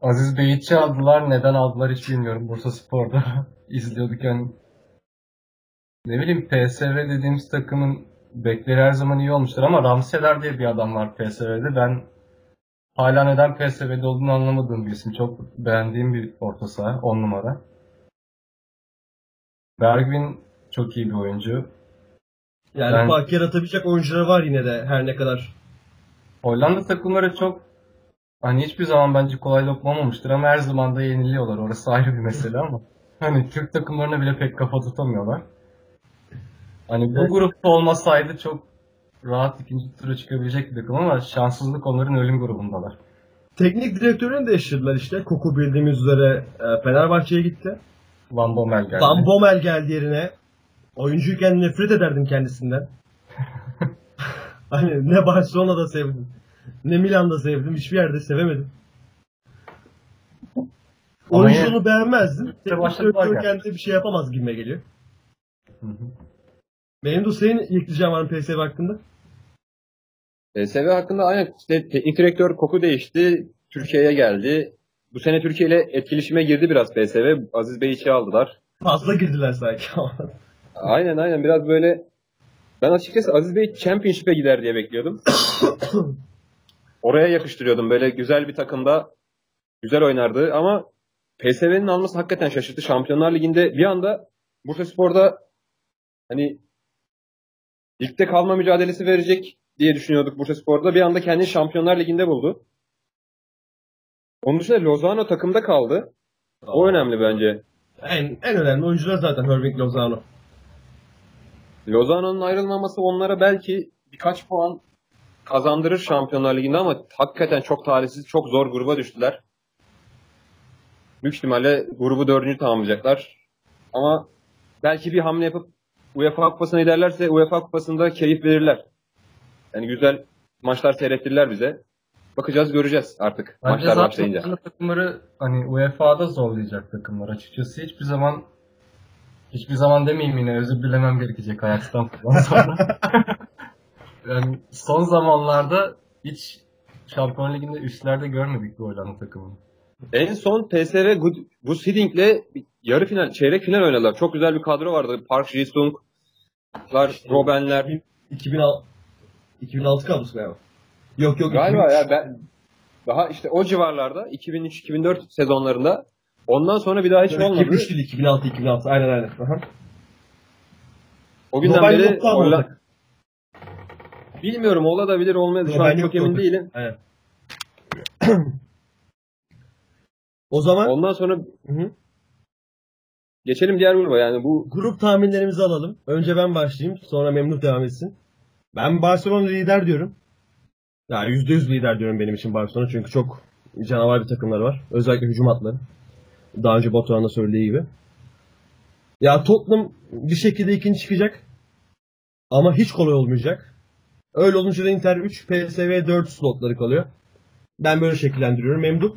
Aziz Beyitçi aldılar. Neden aldılar hiç bilmiyorum. Bursa Spor'da izliyorduk yani. Ne bileyim PSV dediğimiz takımın bekleri her zaman iyi olmuştur ama Ramseler diye bir adam var PSV'de. Ben hala neden PSV'de olduğunu anlamadığım bir isim. Çok beğendiğim bir orta saha. 10 numara. Bergwijn çok iyi bir oyuncu. Yani Ben- fark yaratabilecek oyuncuları var yine de her ne kadar. Hollanda takımları çok hani hiçbir zaman bence kolay lokma olmamıştır ama her zaman da yeniliyorlar. Orası ayrı bir mesele ama hani Türk takımlarına bile pek kafa tutamıyorlar. Hani bu Evet. grupta olmasaydı çok rahat ikinci tura çıkabilecek bir takım ama şanssızlık onların ölüm grubundalar. Teknik direktörünü değiştirdiler işte. Koku bildiğimiz üzere e, Fenerbahçe'ye gitti. Van Bommel geldi. Van Bommel geldi yerine. Oyuncuyken nefret ederdim kendisinden. hani ne Barcelona'da sevdim. Ne Milan'da sevdim. Hiçbir yerde sevemedim. Ama Oyunculuğunu beğenmezdim. Teknik direktör yani. kendi bir şey yapamaz gibime geliyor. Hı hı. Benim de senin yükleyeceğim var PSV hakkında? PSV hakkında aynen işte teknik direktör koku değişti. Türkiye'ye geldi. Bu sene Türkiye ile etkileşime girdi biraz PSV. Aziz Bey içe aldılar. Fazla girdiler sanki ama. Aynen aynen biraz böyle ben açıkçası Aziz Bey Championship'e gider diye bekliyordum. Oraya yakıştırıyordum. Böyle güzel bir takımda güzel oynardı ama PSV'nin alması hakikaten şaşırttı. Şampiyonlar Ligi'nde bir anda Bursaspor'da hani ligde kalma mücadelesi verecek diye düşünüyorduk Bursaspor'da. Bir anda kendini Şampiyonlar Ligi'nde buldu. Onun dışında Lozano takımda kaldı. O önemli bence. En, en önemli oyuncular zaten Irving Lozano. Lozano'nun ayrılmaması onlara belki birkaç puan kazandırır Şampiyonlar Ligi'nde ama hakikaten çok talihsiz, çok zor gruba düştüler. Büyük ihtimalle grubu dördüncü tamamlayacaklar. Ama belki bir hamle yapıp UEFA Kupası'na giderlerse UEFA Kupası'nda keyif verirler. Yani güzel maçlar seyrettirirler bize. Bakacağız, göreceğiz artık Bence maçlar zaten başlayınca. takımları hani UEFA'da zorlayacak takımlar açıkçası. Hiçbir zaman hiçbir zaman demeyeyim yine özür dilemem gerekecek falan sonra. yani son zamanlarda hiç Şampiyonlar Ligi'nde üstlerde görmedik bu Hollanda takımını. En son PSV Good- Gus Hiddink yarı final, çeyrek final oynadılar. Çok güzel bir kadro vardı. Park Ji-sung'lar, Robben'ler. 2006 2006 kadrosu galiba. Yok yok. Galiba 2003. ya ben daha işte o civarlarda 2003-2004 sezonlarında ondan sonra bir daha hiç olmadı. 2003 değil 2006 2006 aynen aynen. Aha. O günden Robben beri yoktu ama Holla- orada. bilmiyorum olabilir olmayabilir şu an Robben çok yoktu emin orada. değilim. Aynen. o zaman Ondan sonra Hı geçelim diğer gruba yani bu grup tahminlerimizi alalım. Önce ben başlayayım sonra Memduh devam etsin. Ben Barcelona lider diyorum. Ya %100 lider diyorum benim için Barcelona çünkü çok canavar bir takımları var. Özellikle hücum hatları. Daha önce Batuhan'ın da söylediği gibi. Ya Tottenham bir şekilde ikinci çıkacak. Ama hiç kolay olmayacak. Öyle olunca da Inter 3, PSV 4 slotları kalıyor. Ben böyle şekillendiriyorum. Memduh.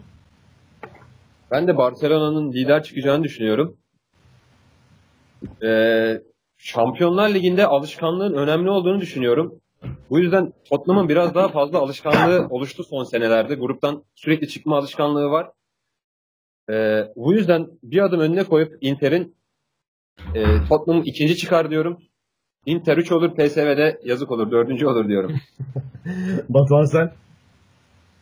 ben de Barcelona'nın lider çıkacağını düşünüyorum. Ee, Şampiyonlar Ligi'nde alışkanlığın önemli olduğunu düşünüyorum. Bu yüzden Tottenham'ın biraz daha fazla alışkanlığı oluştu son senelerde. Gruptan sürekli çıkma alışkanlığı var. Ee, bu yüzden bir adım önüne koyup Inter'in e, Tottenham ikinci çıkar diyorum. Inter 3 olur, PSV'de yazık olur, dördüncü olur diyorum. Batuhan sen.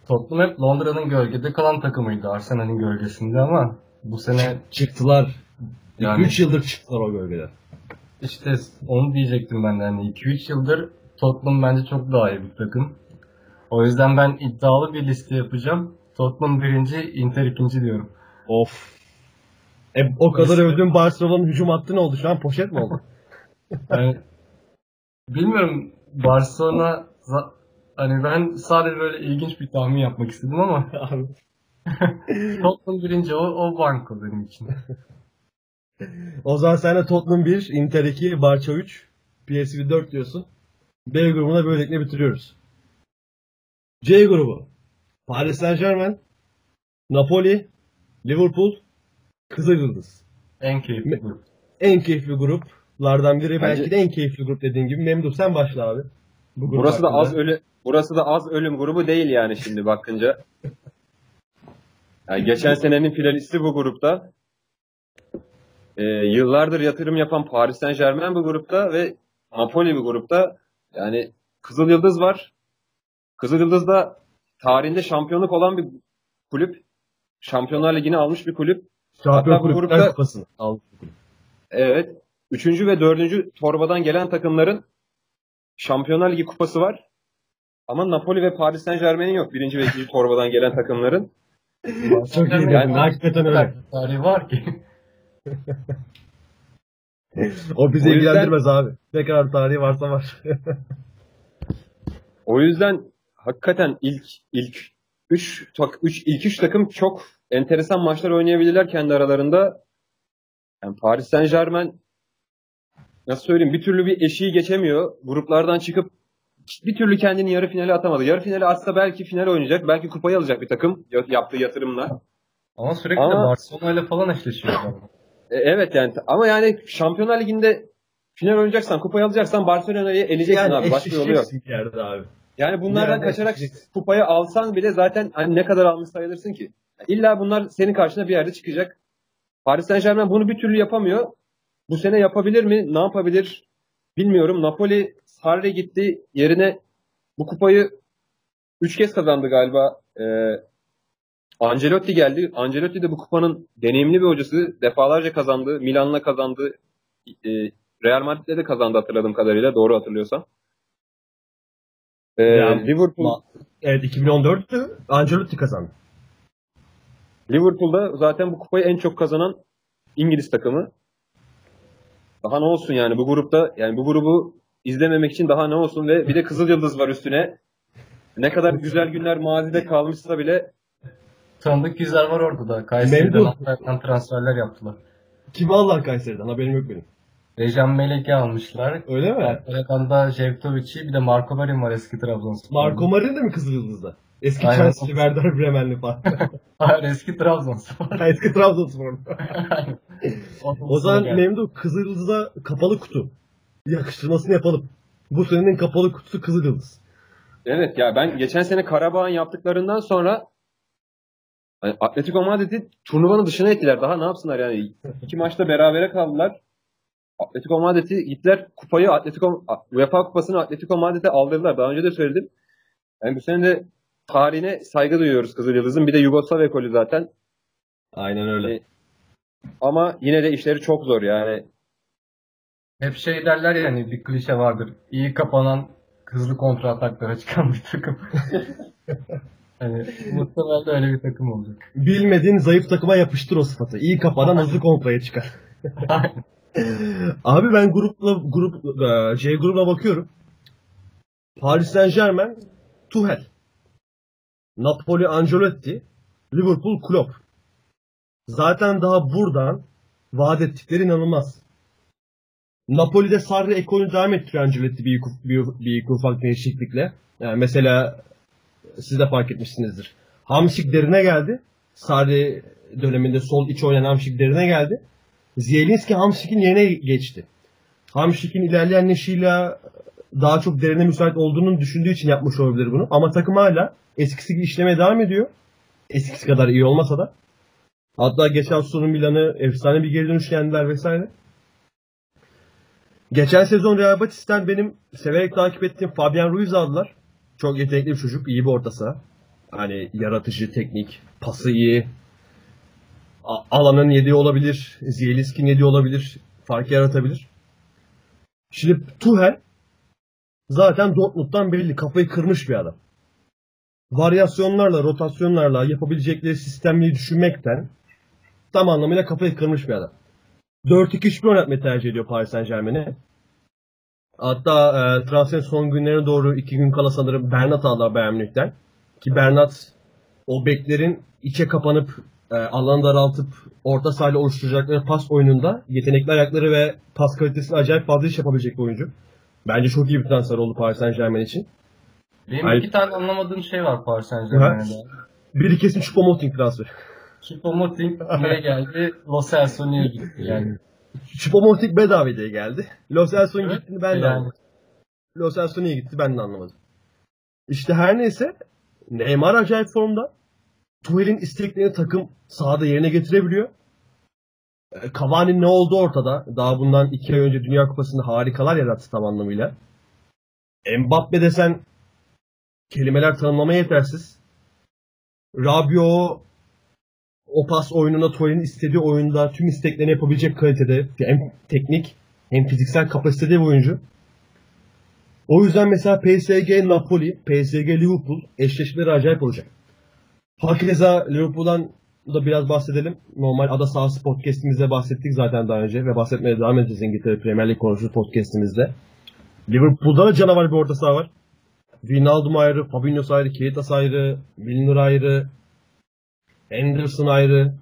Tottenham hep Londra'nın gölgede kalan takımıydı Arsenal'in gölgesinde ama bu sene Çıktılar. Yani- 3 yıldır çıktılar o bölgeden. işte onu diyecektim ben de. Yani 2-3 yıldır Tottenham bence çok daha iyi bir takım. O yüzden ben iddialı bir liste yapacağım. Tottenham birinci, Inter ikinci diyorum. Of. E, o kadar övdüğüm Barcelona'nın hücum hattı ne oldu şu an? Poşet mi oldu? Yani, bilmiyorum Barcelona hani ben sadece böyle ilginç bir tahmin yapmak istedim ama. Tottenham birinci o, o banko benim için. o zaman sen de Tottenham 1, Inter 2, Barça 3, PSV 4 diyorsun. B grubuna böylelikle bitiriyoruz. C grubu. Paris Saint Germain, Napoli, Liverpool, Kızıl Yıldız. En keyifli grup. En keyifli gruplardan biri. Belki Bence- de en keyifli grup dediğin gibi. Memduh sen başla abi. Bu grup Burası da hakkında. az ölü burası da az ölüm grubu değil yani şimdi bakınca. Yani geçen senenin finalisti bu grupta. Ee, yıllardır yatırım yapan Paris Saint Germain bu grupta ve Napoli bu grupta. Yani Kızıl Yıldız var. Kızıl Yıldız da tarihinde şampiyonluk olan bir kulüp. Şampiyonlar Ligi'ni almış bir kulüp. Şampiyon Hatta bu grupta- Kupası'nı. Evet. Üçüncü ve dördüncü torbadan gelen takımların Şampiyonlar Ligi kupası var. Ama Napoli ve Paris Saint Germain'in yok. Birinci ve ikinci torbadan gelen takımların. Çok iyi. Yani- Hakikaten öyle. Tarihi var ki. o bizi O yüzden- ilgilendirmez abi. Ne kadar tarihi varsa var. O yüzden hakikaten ilk ilk 3 tak 3 ilk 3 takım çok enteresan maçlar oynayabilirler kendi aralarında. Yani Paris Saint-Germain nasıl söyleyeyim bir türlü bir eşiği geçemiyor. Gruplardan çıkıp bir türlü kendini yarı finale atamadı. Yarı finale atsa belki final oynayacak. Belki kupayı alacak bir takım ya- yaptığı yatırımla. Ama sürekli Ama- Barcelona ile falan eşleşiyor. E, evet yani ama yani Şampiyonlar Ligi'nde final oynayacaksan, kupayı alacaksan Barcelona'yı eleyeceksin abi. Başka yolu yok. yerde abi. Yani bunlardan Yani kaçarak eşleşeceksin. kupayı alsan bile zaten hani ne kadar almış sayılırsın ki. İlla bunlar senin karşına bir yerde çıkacak. Paris Saint Germain bunu bir türlü yapamıyor. Bu sene yapabilir mi? Ne yapabilir? Bilmiyorum. Napoli Sarri gitti. Yerine bu kupayı 3 kez kazandı galiba. Ee, Ancelotti geldi. Ancelotti de bu kupanın deneyimli bir hocası. Defalarca kazandı. Milan'la kazandı. Ee, Real Madrid'le de kazandı hatırladığım kadarıyla. Doğru hatırlıyorsam. Ee, Yani- Liverpool Evet 2014'tü. Ancelotti kazandı. Liverpool'da zaten bu kupayı en çok kazanan İngiliz takımı. Daha ne olsun yani bu grupta yani bu grubu izlememek için daha ne olsun ve bir de Kızıl Yıldız var üstüne. Ne kadar güzel günler mazide kalmışsa bile Tanıdık yüzler var orada da. Kayseri'den Memnun. Antalya'dan transferler yaptılar. Kim aldılar Kayseri'den? Haberim yok benim. Rejan Melek'i almışlar. Öyle mi? Antalya'dan da Jevtovic'i bir de Marco Marin var eski Trabzonspor. Marco Marin de mi Kızıl Yıldız'da? Eski Aynen. Chelsea, Werder Bremenli falan. Hayır eski Trabzonspor. Eski Trabzonspor. o zaman Memduh Kızıl Yıldız'a kapalı kutu. Yakıştırmasını yapalım. Bu senenin kapalı kutusu Kızıl Yıldız. evet ya ben geçen sene Karabağ'ın yaptıklarından sonra hani Atletico Madrid'i turnuvanın dışına ettiler. Daha ne yapsınlar yani? İki maçta berabere kaldılar. Atletico Madrid'i gittiler kupayı Atletico UEFA kupasını Atletico Madrid'e aldırdılar. Daha önce de söyledim. Yani bu sene de tarihine saygı duyuyoruz Kızıl Yıldız'ın. Bir de Yugoslav ekolü zaten. Aynen öyle. E, Ama yine de işleri çok zor yani. Hep şey derler ya hani bir klişe vardır. İyi kapanan hızlı kontra ataklara çıkan bir takım. hani muhtemelen de öyle bir takım olacak. Bilmediğin zayıf takıma yapıştır o sıfatı. İyi kafadan hızlı kontraya çıkar. Abi ben grupla grup e, C grubuna bakıyorum. Paris Saint Germain, Tuchel. Napoli Ancelotti, Liverpool Klopp. Zaten daha buradan vaat ettikleri inanılmaz. Napoli'de Sarri ekolünü devam ettiriyor Ancelotti bir, bir, bir ufak değişiklikle. Yani mesela siz de fark etmişsinizdir. Hamşik derine geldi. Sarri döneminde sol iç oynayan Hamşik derine geldi. Zielinski Hamşik'in yerine geçti. Hamşik'in ilerleyen neşiyle daha çok derine müsait olduğunu düşündüğü için yapmış olabilir bunu. Ama takım hala eskisi gibi işlemeye devam ediyor. Eskisi kadar iyi olmasa da. Hatta geçen sezonun Milan'ı efsane bir geri dönüş yendiler vesaire. Geçen sezon Real Betis'ten benim severek takip ettiğim Fabian Ruiz aldılar. Çok yetenekli bir çocuk, iyi bir orta saha. Hani yaratıcı, teknik, pası iyi. Alanın yediği olabilir, Zielinski'nin yediği olabilir, fark yaratabilir. Şimdi Tuchel zaten Dortmund'dan belli kafayı kırmış bir adam. Varyasyonlarla, rotasyonlarla yapabilecekleri sistemleri düşünmekten tam anlamıyla kafayı kırmış bir adam. 4-2-3-1 oynatmayı tercih ediyor Paris Saint Germain'e. Hatta e, transfer son günlerine doğru iki gün kala sanırım Bernat aldılar Bayern Münih'ten. Ki Bernat o beklerin içe kapanıp e, alanı daraltıp orta sahayla oluşturacakları pas oyununda yetenekli ayakları ve pas kalitesini acayip fazla iş yapabilecek bir oyuncu. Bence çok iyi bir transfer oldu Paris Saint Germain için. Benim Ay- iki tane anlamadığım şey var Paris Saint Germain'de. Biri kesin Choupo-Moting transferi. Choupo-Moting nereye geldi? Lo Celso'ya gitti yani. Choupo-Moting bedava diye geldi. Lo Celso'nun Evet, gittiğini ben de anlamadım. Lo Celso niye gitti ben de anlamadım. İşte her neyse Neymar acayip formda. Tuchel'in isteklerini takım sahada yerine getirebiliyor. E, Cavani'nin ne olduğu ortada. Daha bundan iki ay önce Dünya Kupası'nda harikalar yarattı tam anlamıyla. Mbappe desen kelimeler tanımlamaya yetersiz. Rabio o pas oyununa Tuchel'in istediği oyunda tüm isteklerini yapabilecek kalitede hem teknik hem fiziksel kapasitede bir oyuncu. O yüzden mesela PSG Napoli, PSG Liverpool eşleşmeleri acayip olacak. Hakeza Liverpool'dan da biraz bahsedelim. Normal Ada Sahası podcastimizde bahsettik zaten daha önce ve bahsetmeye devam edeceğiz İngiltere Premier Lig konuşur podcastimizde. Liverpool'da da canavar bir orta saha var. Wijnaldum ayrı, Fabinho ayrı, Keitas ayrı, Milner ayrı, Henderson ayrı.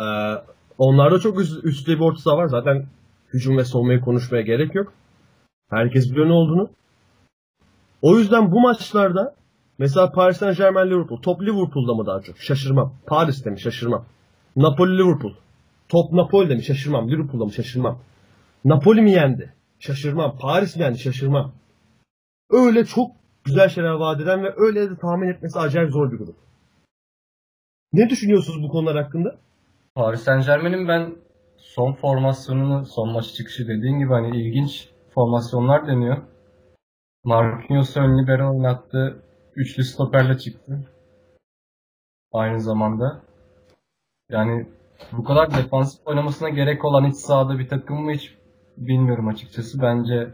Ee, onlarda çok üst, üstte bir orta saha var. Zaten hücum ve savunmayı konuşmaya gerek yok. Herkes biliyor ne olduğunu. O yüzden bu maçlarda mesela Paris Saint Germain Liverpool. Top Liverpool'da mı daha çok? Şaşırmam. Paris'te mi? Şaşırmam. Napoli Liverpool. Top Napoli'de mi? Şaşırmam. Liverpool'da mı? Şaşırmam. Napoli mi yendi? Şaşırmam. Paris mi yendi? Şaşırmam. Öyle çok güzel şeyler vaat eden ve öyle de tahmin etmesi acayip zor bir grup. Ne düşünüyorsunuz bu konular hakkında? Paris Saint Germain'in ben son formasyonunu, son maç çıkışı dediğin gibi hani ilginç formasyonlar deniyor. Marquinhos'u ön libero oynattı. Üçlü stoperle çıktı. Aynı zamanda. Yani bu kadar defansif oynamasına gerek olan iç sahada bir takım mı hiç bilmiyorum açıkçası. Bence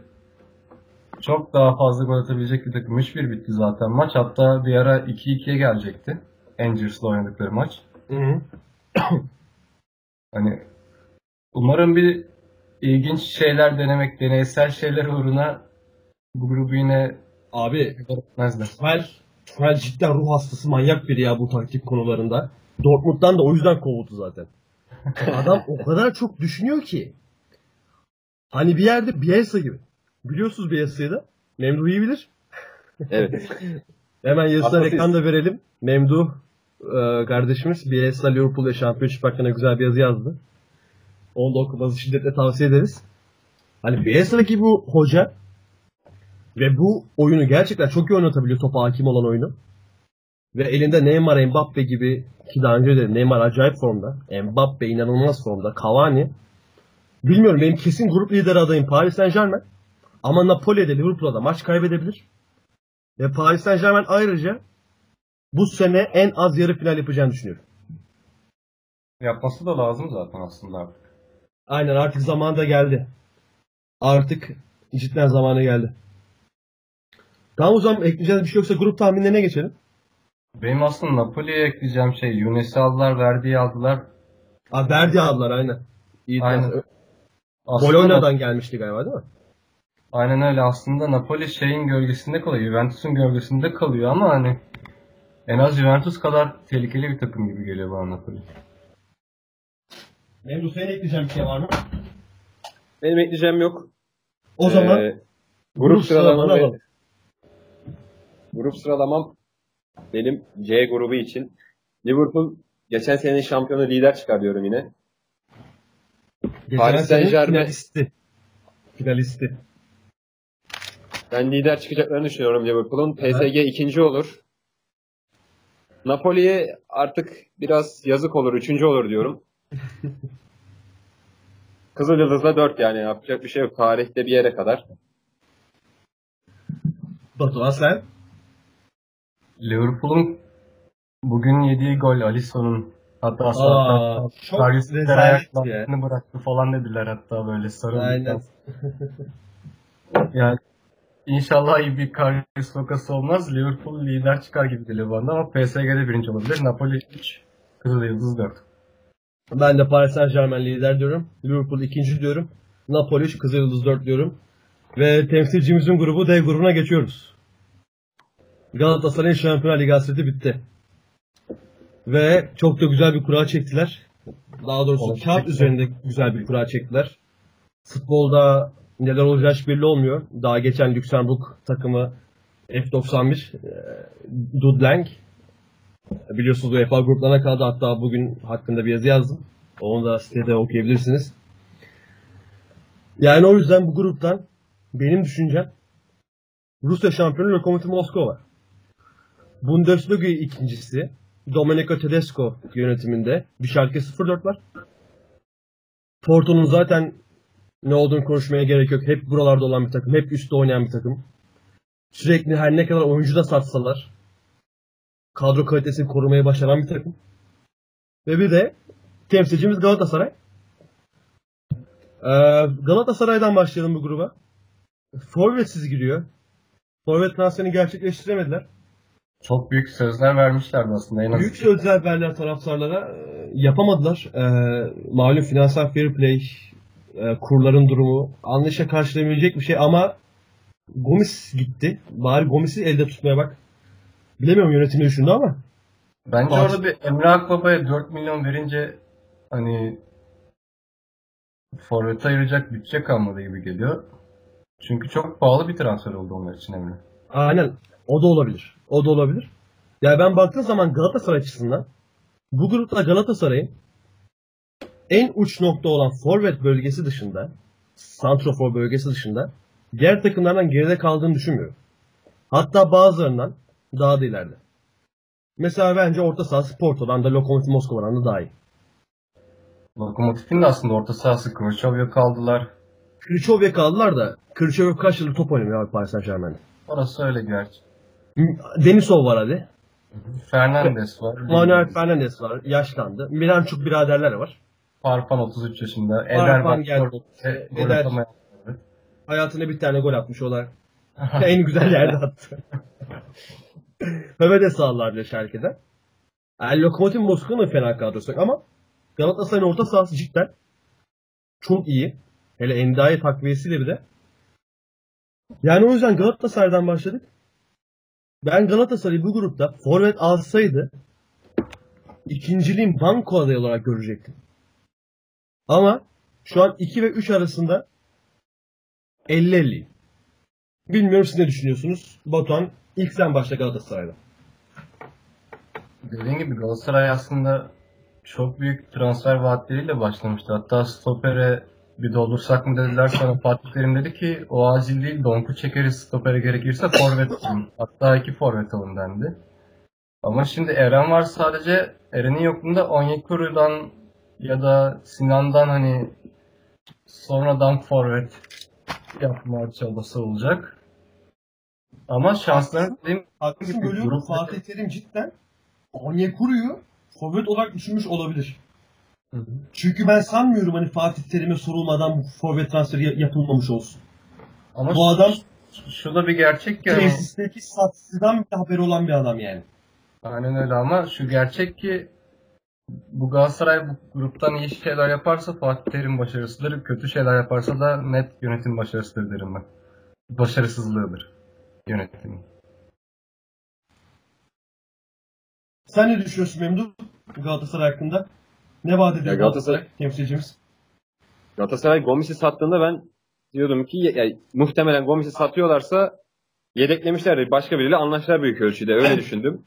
çok daha fazla gol atabilecek bir takım. 3-1 bitti zaten maç. Hatta bir ara 2-2'ye gelecekti. Angers'la oynadıkları maç. Hı hı. Hani umarım bir ilginç şeyler denemek, deneysel şeyler uğruna bu grubu yine Abi. Tuchel, Tuchel cidden ruh hastası manyak biri ya bu taktik konularında. Dortmund'dan da o yüzden kovuldu zaten. Adam o kadar çok düşünüyor ki. Hani bir yerde Bielsa gibi. Biliyorsunuz Bielsa'yı da. Memduh iyi bilir. Evet. Hemen yazısına reklam da verelim. Memduh e, kardeşimiz Bielsa Liverpool ve Şampiyonşip hakkında güzel bir yazı yazdı. Onu da okumanızı şiddetle tavsiye ederiz. Hani Bielsa'daki bu hoca ve bu oyunu gerçekten çok iyi oynatabiliyor topa hakim olan oyunu. Ve elinde Neymar, Mbappe gibi ki daha önce de Neymar acayip formda. Mbappe inanılmaz formda. Cavani. Bilmiyorum benim kesin grup lideri adayım Paris Saint Germain. Ama Napoli'de Liverpool'a da maç kaybedebilir. Ve Paris Saint Germain ayrıca bu sene en az yarı final yapacağını düşünüyorum. Yapması da lazım zaten aslında artık. Aynen artık zamanı da geldi. Artık cidden zamanı geldi. Tamam o zaman ekleyeceğiniz bir şey yoksa grup tahminlerine geçelim. Benim aslında Napoli'ye ekleyeceğim şey Yunes'i aldılar, Verdi'yi aldılar. Aa, Verdi aldılar aynen. İyi Aynen. Aslında Bologna'dan gelmişti galiba değil mi? Aynen öyle. Aslında Napoli şeyin gölgesinde kalıyor. Juventus'un gölgesinde kalıyor ama hani en az Juventus kadar tehlikeli bir takım gibi geliyor bana Napoli. Memduh senin ekleyeceğin bir şey var mı? Benim ekleyeceğim yok. O zaman Ee, grup grup ve- alalım. Grup sıralamam benim C grubu için Liverpool geçen senenin şampiyonu lider çıkar diyorum yine. Geçen Paris sene Saint-Germain- finalisti. Finalisti. Ben lider çıkacaklarını düşünüyorum Liverpool'un. PSG ikinci olur. Napoli'ye artık biraz yazık olur. Üçüncü olur diyorum. Kızıl Yıldız'da dört yani. Yapacak bir şey yok. Tarihte bir yere kadar. Batuhan sen? Liverpool'un bugün yediği gol Alisson'un hatta sonra Karius ayaklarını bıraktı falan dediler hatta böyle sarıldıktan Aynen. Yani inşallah iyi bir Karius vakası olmaz. Liverpool lider çıkar gibi geliyor bana ama PSG'de birinci olabilir. Napoli 3, Kızıl Yıldız 4. Ben de Paris Saint Germain lider diyorum. Liverpool ikinci diyorum. Napoli 3, Kızılyıldız 4 diyorum. Ve temsilcimizin grubu D grubuna geçiyoruz. Galatasaray'ın Şampiyonlar Ligi hasreti bitti. Ve çok da güzel bir kura çektiler. Daha doğrusu Olabilir. kağıt üzerinde güzel bir kura çektiler. Futbolda neler olacağı hiç belli olmuyor. Daha geçen Lüksemburg takımı F91 e, Dudlang Biliyorsunuz UEFA gruplarına kaldı. Hatta bugün hakkında bir yazı yazdım. Onu da sitede okuyabilirsiniz. Yani o yüzden bu gruptan benim düşüncem Rusya şampiyonu Lokomotiv Moskova. Bundesliga ikincisi Domenico Tedesco yönetiminde bir Schalke 04 var. Porto'nun zaten ne olduğunu konuşmaya gerek yok. Hep buralarda olan bir takım. Hep üstte oynayan bir takım. Sürekli her ne kadar oyuncu da satsalar kadro kalitesini korumaya başaran bir takım. Ve bir de temsilcimiz Galatasaray. Ee, Galatasaray'dan başlayalım bu gruba. Forvetsiz giriyor. Forvet transferini gerçekleştiremediler. Çok büyük sözler vermişlerdi aslında en. Büyük sözler verdiler taraftarlara. e, Yapamadılar. E, malum finansal fair play, e, kurların durumu anlayışa karşılayabilecek bir şey ama Gomis gitti. Bari Gomis'i elde tutmaya bak. Bilemiyorum yönetimi düşündü ama. Bence Var. orada bir Emre Akbaba'ya 4 milyon verince hani forvete ayıracak bütçe kalmadı gibi geliyor. Çünkü çok pahalı bir transfer oldu onlar için Emre. Aynen. O da olabilir. O da olabilir. Ya ben baktığım zaman Galatasaray açısından bu grupta Galatasaray'ın en uç nokta olan forvet bölgesi dışında santrofor bölgesi dışında diğer takımlardan geride kaldığını düşünmüyorum. Hatta bazılarından daha da ileride. Mesela bence orta sahası Porto'dan da Lokomotiv Moskova'dan da daha iyi. Lokomotif'in de aslında orta sahası Kılıçov'ya kaldılar. Kriçov'ya kaldılar da Kriçov kaç yıldır top oynamıyor abi Paris Saint Germain'de. Orası öyle gerçi. Denisov var hadi. Fernandes var. Manuel Fernandes var. Yaşlandı. Miranchuk biraderler var. Farfan 33 yaşında. Bak geldi. Eder. Hayatına bir tane gol atmış olarak. en güzel yerde attı. Mehmet de sağlar bile Schalke'de. Yani Lokomotiv Moskova'nın fena kadrosu ama Galatasaray'ın orta sahası cidden çok iyi. Hele Endaye takviyesiyle bir de. Yani o yüzden Galatasaray'dan başladık. Ben Galatasaray'ı bu grupta forvet alsaydı ikinciliğin banko adayı olarak görecektim. Ama şu an 2 ve 3 arasında 50-50. Bilmiyorum siz ne düşünüyorsunuz? Batuhan ilk sen başla Galatasaray'da. Dediğim gibi Galatasaray aslında çok büyük transfer vaatleriyle başlamıştı. Hatta stopere bir doldursak mı dediler sonra Fatih Terim dedi ki o acil değil donku çekeriz stopere gerekirse forvet alın. Hatta iki forvet alın dendi. Ama şimdi Eren var sadece Eren'in yokluğunda Onyekuru'dan ya da Sinan'dan hani sonradan forvet yapma çabası olacak. Ama şanslarını dediğim Haklısın gibi Fatih Terim cidden Onyekuru'yu forvet olarak düşünmüş olabilir. Çünkü ben sanmıyorum hani Fatih Terim'e sorulmadan bu forvet transferi ya- yapılmamış olsun. Ama Bu adam şu da bir gerçek ki tesisteki satsızdan bir haberi olan bir adam yani. Aynen öyle ama şu gerçek ki bu Galatasaray bu gruptan iyi şeyler yaparsa Fatih Terim başarısıdır. Kötü şeyler yaparsa da net yönetim başarısıdır derim ben. Başarısızlığıdır yönetimin. Sen ne düşünüyorsun Memduh Galatasaray hakkında? Ne vaat ediyor Ya Galatasaray- temsilcimiz? Galatasaray Gomis'i sattığında ben diyordum ki ya, ya, muhtemelen Gomis'i satıyorlarsa yedeklemişlerdir. Başka biriyle anlaştılar büyük ölçüde. Öyle düşündüm.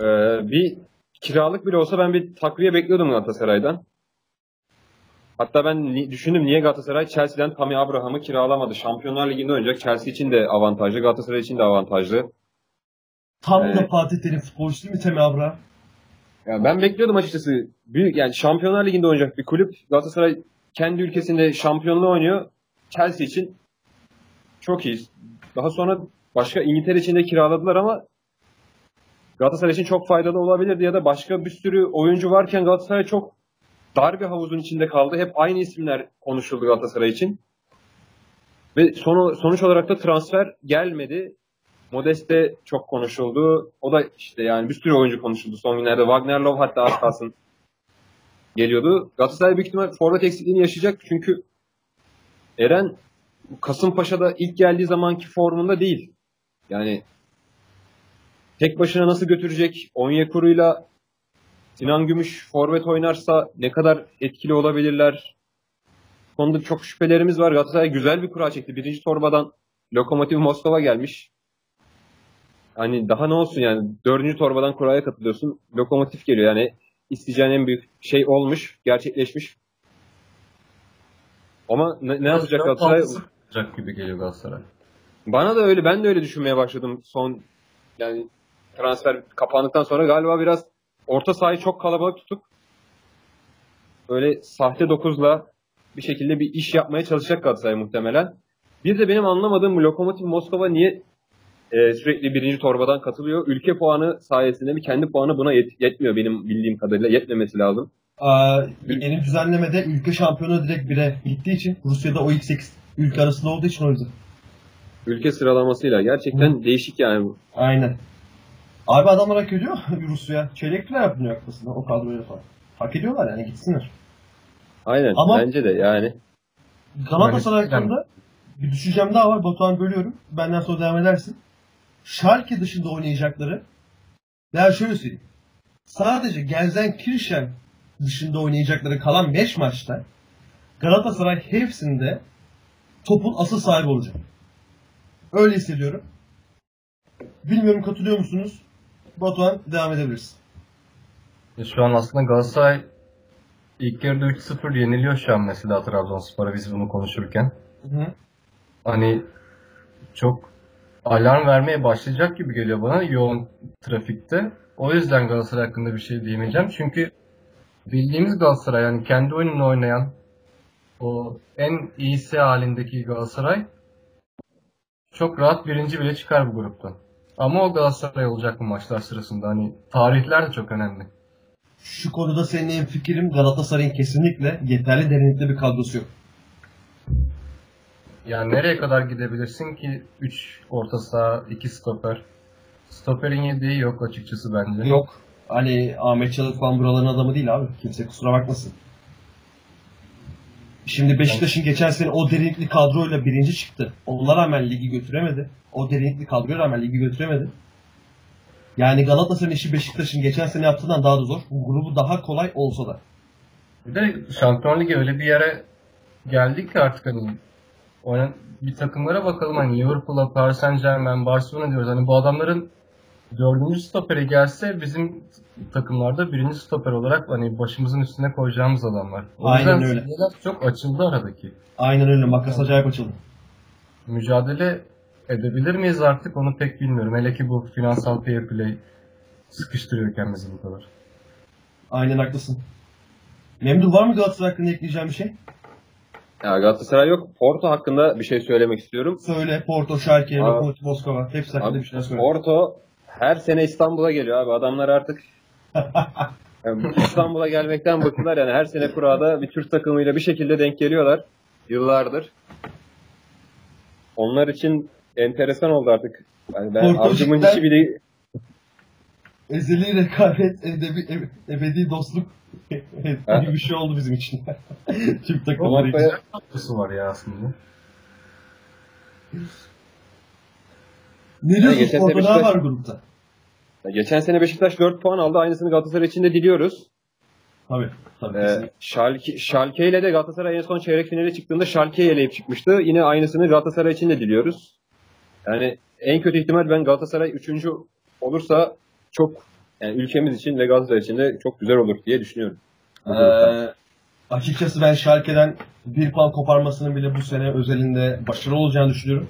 Ee, bir kiralık bile olsa ben bir takviye bekliyordum Galatasaray'dan. Hatta ben ni- düşündüm niye Galatasaray Chelsea'den Tammy Abraham'ı kiralamadı. Şampiyonlar Ligi'nde oynayacak. Chelsea için de avantajlı. Galatasaray için de avantajlı. Tam da Evet. Fatih Terim futbolcusu değil mi Temi Abraham? Ya ben bekliyordum açıkçası. Büyük yani Şampiyonlar Ligi'nde oynayacak bir kulüp. Galatasaray kendi ülkesinde şampiyonluğu oynuyor. Chelsea için çok iyi. Daha sonra başka İngiltere için de kiraladılar ama Galatasaray için çok faydalı olabilirdi ya da başka bir sürü oyuncu varken Galatasaray çok dar bir havuzun içinde kaldı. Hep aynı isimler konuşuldu Galatasaray için. Ve sonu, sonuç olarak da transfer gelmedi. Modeste çok konuşuldu. O da işte yani bir sürü oyuncu konuşuldu son günlerde. Wagner Love hatta az kalsın geliyordu. Galatasaray büyük ihtimal forvet eksikliğini yaşayacak çünkü Eren Kasımpaşa'da ilk geldiği zamanki formunda değil. Yani tek başına nasıl götürecek? Onyekuru'yla Sinan Gümüş forvet oynarsa ne kadar etkili olabilirler? Konuda çok şüphelerimiz var. Galatasaray güzel bir kura çekti. Birinci torbadan Lokomotiv Moskova gelmiş. Hani daha ne olsun yani dördüncü torbadan kuraya katılıyorsun. Lokomotif geliyor yani isteyeceğin en büyük şey olmuş, gerçekleşmiş. Ama ne, ne yapacak Galatasaray? Olacak gibi geliyor Galatasaray. Bana da öyle, ben de öyle düşünmeye başladım son yani transfer kapandıktan sonra galiba biraz orta sahayı çok kalabalık tutup böyle sahte dokuzla bir şekilde bir iş yapmaya çalışacak Galatasaray muhtemelen. Bir de benim anlamadığım bu Lokomotiv Moskova niye e, sürekli birinci torbadan katılıyor? Ülke puanı sayesinde bir kendi puanı buna yet- yetmiyor benim bildiğim kadarıyla. Yetmemesi lazım. Aa, yeni düzenlemede ülke şampiyonu direkt bire gittiği için Rusya'da o ilk 8 ülke arasında olduğu için o yüzden. ülke sıralamasıyla. Gerçekten değişik yani. bu. Aynen. Abi adamlar hak ediyor Rusya. Çeyrek final yaptı Dünya Kupası'nda o kadroyla falan. Hak ediyorlar yani gitsinler. Aynen Ama- bence de yani. Galatasaray hakkında bir düşüncem daha var. Batuhan bölüyorum. Benden sonra devam edersin. Schalke dışında oynayacakları ya şöyle söyleyeyim. Sadece Gelsenkirchen dışında oynayacakları kalan 5 maçta Galatasaray hepsinde topun asıl sahibi olacak. Öyle hissediyorum. Bilmiyorum katılıyor musunuz? Batuhan devam edebilirsin. E, Şu an aslında Galatasaray ilk yarıda 3-0 yeniliyor şu an mesela Trabzonspor'a biz bunu konuşurken. Hı. Hani çok alarm vermeye başlayacak gibi geliyor bana yoğun trafikte. O yüzden Galatasaray hakkında bir şey diyemeyeceğim. Çünkü bildiğimiz Galatasaray yani kendi oyununu oynayan o en iyisi halindeki Galatasaray çok rahat birinci bile çıkar bu gruptan. Ama o Galatasaray olacak bu maçlar sırasında. Hani tarihler de çok önemli. Şu konuda senin en fikrim Galatasaray'ın kesinlikle yeterli derinlikte bir kadrosu yok. Yani nereye kadar gidebilirsin ki 3 orta saha, 2 stoper. Stoperin yediği yok açıkçası bence. Yok. Hani Ahmet Çalık falan buraların adamı değil abi. Kimse kusura bakmasın. Şimdi Beşiktaş'ın geçen sene o derinlikli kadroyla birinci çıktı. Ona rağmen ligi götüremedi. O derinlikli kadroya rağmen ligi götüremedi. Yani Galatasaray'ın işi Beşiktaş'ın geçen sene yaptığından daha da zor. Bu grubu daha kolay olsa da. Bir de Şampiyon Ligi öyle bir yere geldik ki artık hani oynan bir takımlara bakalım hani Liverpool'a, Paris Saint Germain, Barcelona diyoruz. Hani bu adamların dördüncü stoperi gelse bizim takımlarda birinci stoper olarak hani başımızın üstüne koyacağımız adamlar. O Aynen yüzden öyle. çok açıldı aradaki. Aynen öyle. Makas acayip açıldı. Mücadele edebilir miyiz artık onu pek bilmiyorum. Hele ki bu finansal fair play sıkıştırıyorken bizi bu kadar. Aynen haklısın. Memduh var mı Galatasaray hakkında ekleyeceğim bir şey? Ya Galatasaray yok. Porto hakkında bir şey söylemek istiyorum. Söyle. Porto, Abi- Lokomotiv Moskova. Hepsi hakkında bir şeyler söyle. Porto her sene İstanbul'a geliyor abi. Adamlar artık yani İstanbul'a gelmekten bıktılar yani her sene kurada bir Türk takımıyla bir şekilde denk geliyorlar yıllardır. Onlar için enteresan oldu artık. Yani ben Porto avcımın cidden- içi bile Ezeli rekabet, edebi, ebedi dostluk gibi bir şey oldu bizim için. Türk için. Avrupa'ya Kapısı var ya aslında. Ne Yani diyorsun geçen Porto sene daha Beşiktaş- var grupta? geçen sene Beşiktaş 4 puan aldı. Aynısını Galatasaray için de diliyoruz. Tabii. Tabii. Ee. Schalke, Schalke ile de Galatasaray en son çeyrek finale çıktığında Schalke'yi eleyip çıkmıştı. Yine aynısını Galatasaray için de diliyoruz. Yani en kötü ihtimal ben Galatasaray 3. olursa çok yani ülkemiz için ve Galatasaray için de çok güzel olur diye düşünüyorum. Ee, açıkçası ben Schalke'den bir puan koparmasının bile bu sene özelinde başarılı olacağını düşünüyorum.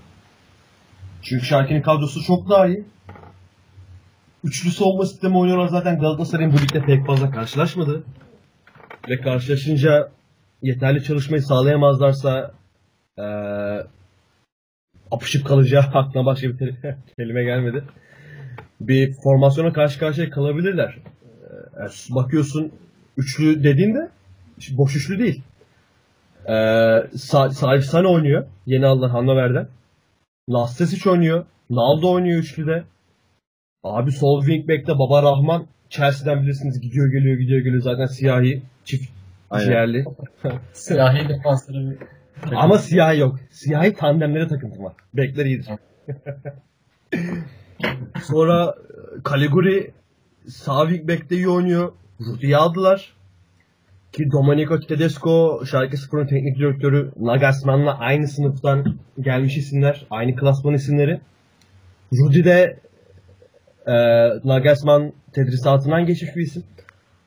Çünkü Schalke'nin kadrosu çok daha iyi. Üçlü savunma sistemi oynuyorlar zaten Galatasaray'ın bu ligde pek fazla karşılaşmadı. Ve karşılaşınca yeterli çalışmayı sağlayamazlarsa eee apışıp kalacağı aklına başka bir kelime gelmedi. Bir formasyona karşı karşıya kalabilirler. Eee, bakıyorsun üçlü dediğinde boş üçlü değil. Ee, Sa- Salih Sane oynuyor. Yeni alınan Hannover'den. Lastesic oynuyor. Naldo oynuyor üçlüde. Abi sol wingback'te Baba Rahman Chelsea'den bilirsiniz gidiyor geliyor gidiyor geliyor zaten siyahi çift Aynen. ciğerli. Siyahi defansları. Ama siyahi yok. Siyahi tandemlere takıntım var. Bekler iyidir. Sonra e, Caliguri sağ wingback'te iyi oynuyor. Rudi'yi aldılar. Ki Domenico Tedesco, Schalke Spor'un teknik direktörü Nagelsmann'la aynı sınıftan gelmiş isimler. Aynı klasman isimleri. Rudi de e, Nagelsmann tedrisatından geçmiş bir isim.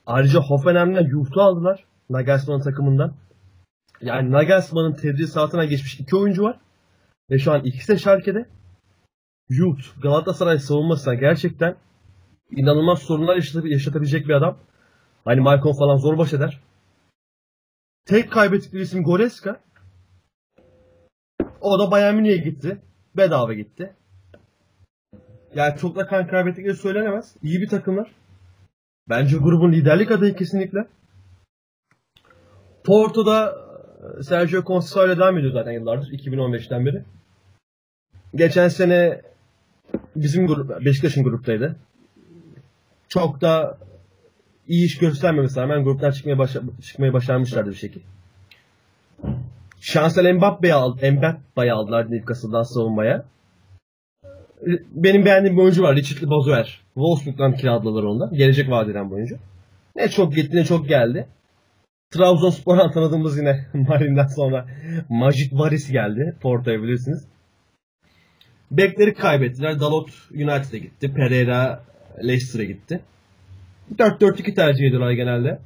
Ayrıca Hoffenheim'den Juft'u aldılar. Nagelsmann takımından. Yani Nagelsmann'ın tedrisatına geçmiş iki oyuncu var. Ve şu an ikisi de Schalke'de. Juft, Galatasaray savunmasına gerçekten inanılmaz sorunlar yaşat- yaşatabilecek bir adam. Hani Maicon falan zor baş eder. Tek kaybettikleri isim Goreska. O da Bayern Münih'e gitti. Bedava gitti. Yani çok da kan kaybettikleri söylenemez. İyi bir takımlar. Bence grubun liderlik adayı kesinlikle. Porto'da e, Sergio Conceição ile devam ediyor zaten yıllardır. 2015'ten beri. geçen sene bizim grup, Beşiktaş'ın gruptaydı. Çok da iyi iş göstermemesi rağmen gruptan çıkmaya, başa, çıkmaya başarmışlardı bir şekilde. Şansel Mbappe'yi aldı, Mbappe'yi aldılar Newcastle'dan savunmaya. Benim beğendiğim bir oyuncu var. Richard Bazoer. Wolfsburg'dan kiraladılar ondan. Gelecek vadeden bir oyuncu. Ne çok gitti ne çok geldi. Trabzonspor'dan tanıdığımız yine Marin'den sonra Majid Varis geldi. Porto'ya bilirsiniz. Bekleri kaybettiler. Dalot United'e gitti. Pereira Leicester'a gitti. 4-4-2 tercih ediyorlar genelde.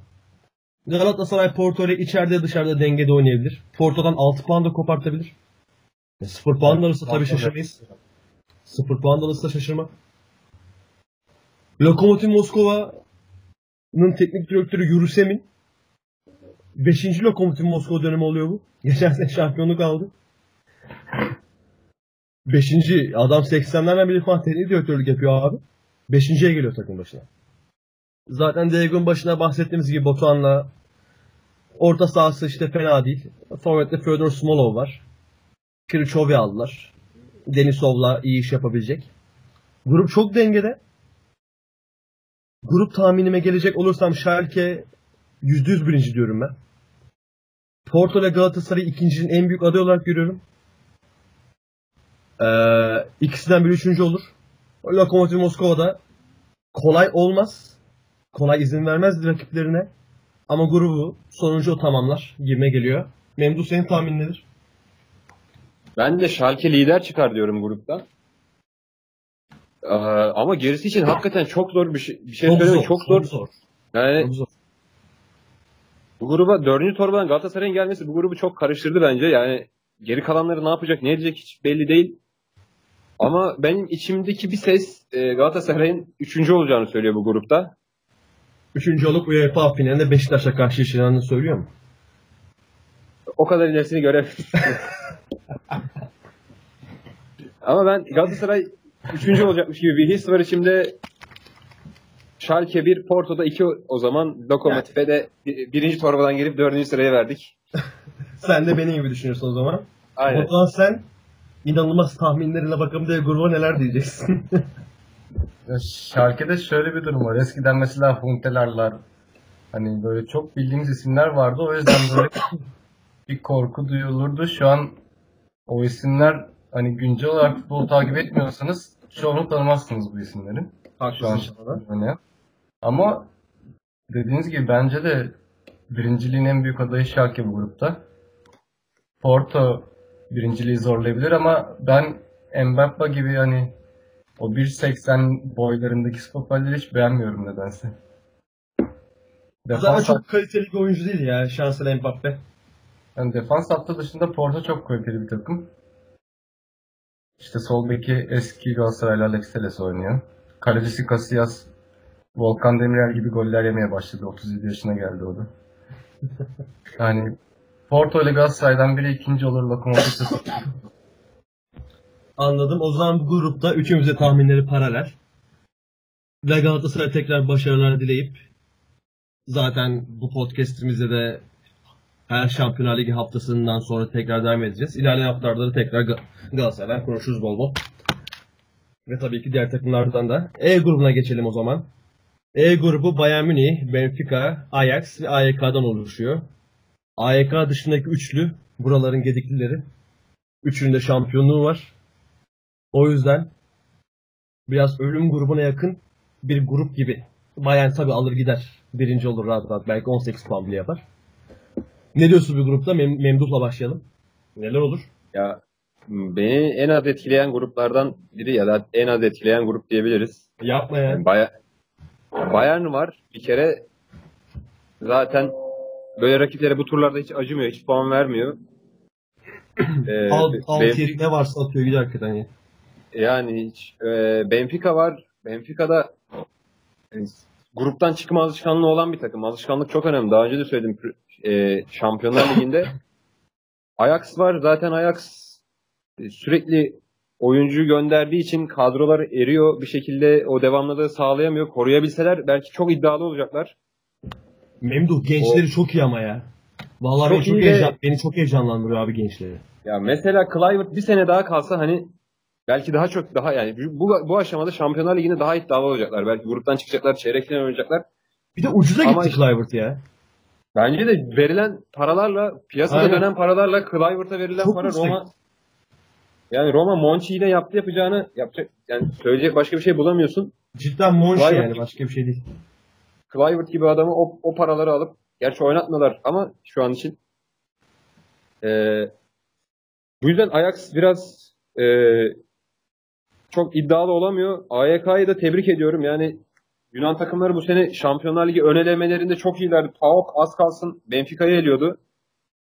Galatasaray Porto ile içeride dışarıda dengede oynayabilir. Porto'dan 6 puan da kopartabilir. 0 puan alırsa tabii şaşırmayız. 0 puan alırsa şaşırma. Lokomotiv Moskova'nın teknik direktörü Yurusemin 5. Lokomotiv Moskova dönemi oluyor bu. Geçen sene şampiyonluk aldı. 5. adam 80'lerden beri falan teknik direktörlük yapıyor abi. 5.ye geliyor takım başına. Zaten Diego'nun başına bahsettiğimiz gibi Batuhan'la orta sahası işte fena değil. Forvet'te Fyodor Smolov var. Kirichov'i aldılar. Denisov'la iyi iş yapabilecek. Grup çok dengede. Grup tahminime gelecek olursam Schalke %100 birinci diyorum ben. Porto ile Galatasaray'ı ikincinin en büyük adayı olarak görüyorum. Ee, ikisinden biri üçüncü olur. Lokomotiv Moskova'da kolay olmaz. Kolay izin vermez rakiplerine. Ama grubu sonuncu o tamamlar. Girme geliyor. Memduh senin tahmin nedir? Ben de Schalke lider çıkar diyorum grupta. Ee, ama gerisi için hakikaten çok zor bir şey, bir şey çok zor. Çok zor. Yani Çok zor. bu gruba dördüncü torbadan Galatasaray'ın gelmesi bu grubu çok karıştırdı bence. Yani geri kalanları ne yapacak, ne edecek hiç belli değil. Ama benim içimdeki bir ses e, Galatasaray'ın üçüncü olacağını söylüyor bu grupta. Üçüncü olup UEFA finalinde Beşiktaş'a karşı yaşananını söylüyor mu? O kadar ilerisini göremiyorum. Ama ben Galatasaray üçüncü olacakmış gibi bir his var içimde. Schalke 1, Porto'da 2 o zaman. Lokomotif'e de birinci torbadan gelip dördüncü sıraya verdik. Sen de benim gibi düşünüyorsun o zaman. Aynen. Batuhan sen inanılmaz tahminlerine bakalım diye gruba neler diyeceksin? Schalke'de şöyle bir durum var. Eskiden mesela Huntelarlar hani böyle çok bildiğimiz isimler vardı. O yüzden böyle bir korku duyulurdu. Şu an o isimler hani güncel olarak futbol takip etmiyorsanız çoğunu tanımazsınız bu isimlerin. Şu an Haklısın oynayan. Ama dediğiniz gibi bence de birinciliğin en büyük adayı Schalke bu grupta. Porto birinciliği zorlayabilir ama ben Mbappe gibi hani o 1.80 boylarındaki stoperleri hiç beğenmiyorum nedense. Zaten Defans, çok kaliteli bir oyuncu değil ya Şansel Mbappe. yani defans hattı dışında Porto çok kaliteli bir takım. İşte sol beki eski Galatasaraylı Alex Telles oynuyor. Kalecisi Casillas Volkan Demirel gibi goller yemeye başladı. 37 yaşına geldi o da. Yani Porto ile Galatasaray'dan biri ikinci olur. Lokomotiv Anladım. O zaman bu grupta üçümüze tahminleri paralel. Ve Galatasaray tekrar başarılar dileyip zaten bu podcastimizde de her Şampiyonlar Ligi haftasından sonra tekrar devam edeceğiz. İlerleyen haftalarda da tekrar Ga- Galatasaray'dan konuşuruz bol bol. Ve tabii ki diğer takımlardan da. E grubuna geçelim o zaman. E grubu Bayern Münih, Benfica, Ajax ve AYK'dan oluşuyor. AYK dışındaki üçlü buraların gediklileri. Üçünün de şampiyonluğu var. O yüzden biraz ölüm grubuna yakın bir grup gibi. Bayern tabi alır gider. Birinci olur rahat rahat. Belki 18 puan bile yapar. Ne diyorsun bu grupta? Mem- Memduh'la başlayalım. Neler olur? Ya beni en az etkileyen gruplardan biri ya da en az etkileyen grup diyebiliriz. Yapma ya. Yani Bayern var. Bir kere zaten böyle rakiplere bu turlarda hiç acımıyor. Hiç puan vermiyor. Ee, Al, be- al Benfica- ne varsa atıyor gidiyor hakikaten ya. Yani hiç. e, Benfica var. Benfica'da e, gruptan çıkma alışkanlığı olan bir takım. Alışkanlık çok önemli. Daha önce de söyledim. E, Şampiyonlar Ligi'nde Ajax var. Zaten Ajax e, sürekli oyuncu gönderdiği için kadrolar eriyor. Bir şekilde o devamlılığı sağlayamıyor. Koruyabilseler belki çok iddialı olacaklar. Memduh gençleri çok iyi ama ya. Vallahi Çok beni, çok ve- heyecan, beni çok heyecanlandırıyor abi gençleri. Ya mesela Kluivert bir sene daha kalsa hani belki daha çok daha yani bu, bu aşamada Şampiyonlar Ligi'nde daha iddialı olacaklar. Belki gruptan çıkacaklar, çeyrek final oynayacaklar. Bir de ucuza Ama gitti Kluivert ya. Bence de verilen paralarla, piyasada Aynen. dönen paralarla Kluivert'a verilen Çok para yüksek. Roma yani Roma Monchi ile yaptı yapacağını yapacak yani söyleyecek başka bir şey bulamıyorsun. Cidden Monchi Kluivert- yani başka bir şey değil. Kluivert gibi adamı o, o paraları alıp gerçi oynatmıyorlar ama şu an için Ee, bu yüzden Ajax biraz ee, çok iddialı olamıyor. AYK'yı da tebrik ediyorum. Yani Yunan takımları bu sene Şampiyonlar Ligi ön elemelerinde çok iyilerdi. PAOK az kalsın Benfica'yı eliyordu.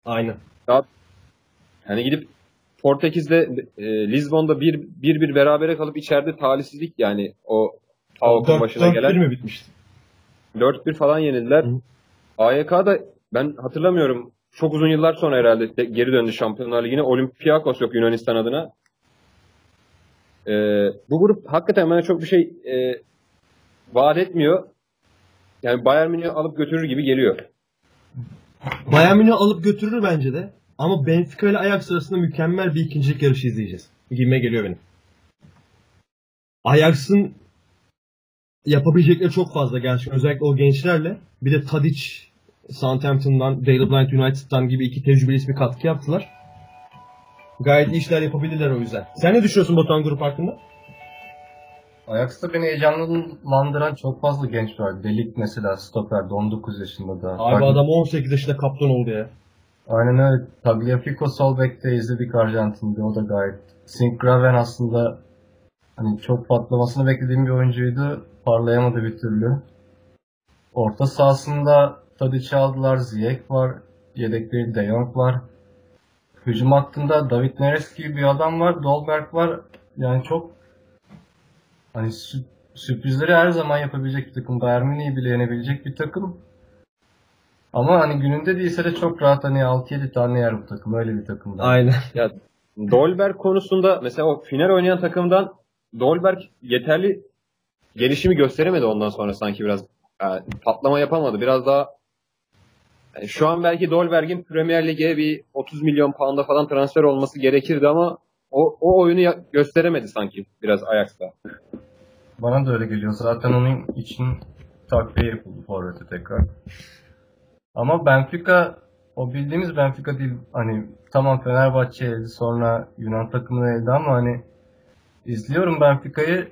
Aynen. Yani gidip Portekiz'de e, Lizbon'da bir, bir bir berabere kalıp içeride talihsizlik yani o PAOK'un başına gelen. bir mi bitmişti? 4-1 falan yenildiler. Hı. AYK'da ben hatırlamıyorum çok uzun yıllar sonra herhalde de- geri döndü Şampiyonlar Ligi'ne. Olympiakos yok Yunanistan adına. Ee, bu grup hakikaten bana çok bir şey e, vaat etmiyor. Yani Bayern Münih'i alıp götürür gibi geliyor. Bayern Münih alıp götürür bence de. Ama Benfica ile Ajax arasında mükemmel bir ikincilik yarışı izleyeceğiz. Gibime geliyor benim. Ajax'ın yapabilecekleri çok fazla gerçekten. Özellikle o gençlerle. Bir de Tadic Southampton'dan, Daley Blind United'dan gibi iki tecrübeli ismi katkı yaptılar. Gayet iyi işler yapabilirler o yüzden. Sen ne düşünüyorsun Batuhan Grup hakkında? Ajax'ta beni heyecanlandıran çok fazla genç var. Delik mesela stoperde 19 yaşında da. Abi Tag- adam 18 yaşında kaptan oldu ya. Aynen öyle. Tagliafico sol bekte izledik Arjantin'de. O da gayet. Sinkgraven aslında hani çok patlamasını beklediğim bir oyuncuydu. Parlayamadı bir türlü. Orta sahasında Tadic'i aldılar. Ziyech var. Yedekleri De Jong var. Hücum hattında David Neres gibi bir adam var. Dolberg var. Yani çok hani sü- sürprizleri her zaman yapabilecek bir takım. Bayern Münih'i bile yenebilecek bir takım. Ama hani gününde değilse de çok rahat hani 6-7 tane yer bu takım. Öyle bir takım. Aynen. Ya Dolberg konusunda mesela o final oynayan takımdan Dolberg yeterli gelişimi gösteremedi ondan sonra sanki biraz Yani patlama yapamadı. Biraz daha yani şu an belki Dolberg'in Premier Lig'e bir 30 milyon pound'a falan transfer olması gerekirdi ama o, o oyunu gösteremedi sanki biraz Ajax'ta. Bana da öyle geliyor. Zaten onun için takviye yapıldı Forvet'e tekrar. Ama Benfica o bildiğimiz Benfica değil. Hani tamam Fenerbahçe sonra Yunan takımını eldi ama hani izliyorum Benfica'yı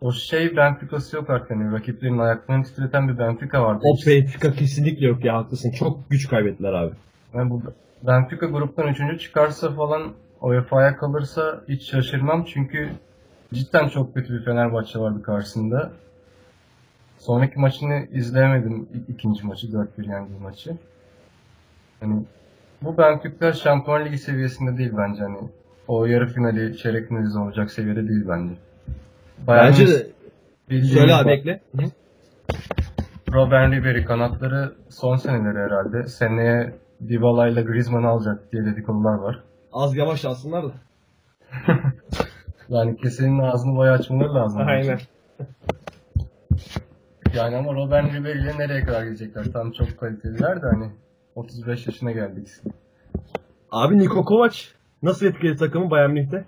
o şey Benfica'sı yok artık. Hani rakiplerin ayaklarını titreten bir Benfica vardı. O Benfica kesinlikle yok ya haklısın. Çok güç kaybettiler abi. Yani bu Benfica gruptan üçüncü çıkarsa falan UEFA'ya kalırsa hiç şaşırmam çünkü cidden çok kötü bir Fenerbahçe vardı karşısında. Sonraki maçını izleyemedim. İkinci maçı 4-1 yendiği maçı. Hani bu Benfica Şampiyonlar Ligi seviyesinde değil bence hani. O yarı finali, çeyrek finali olacak seviyede değil bence. Bence de söyle abi bekle. Hı. Robben Ribery kanatları son seneleri herhalde. Seneye Dybala ile Griezmann'ı alacak diye dedikodular var. Az yavaş alsınlar da. Yani kesenin ağzını bayağı açmaları lazım. Aynen. Yani ama Robben Ribery ile nereye kadar gidecekler? Tam çok kaliteliler de hani 35 yaşına geldik. Abi Niko Kovac nasıl etkiledi takımı Bayern Münih'te?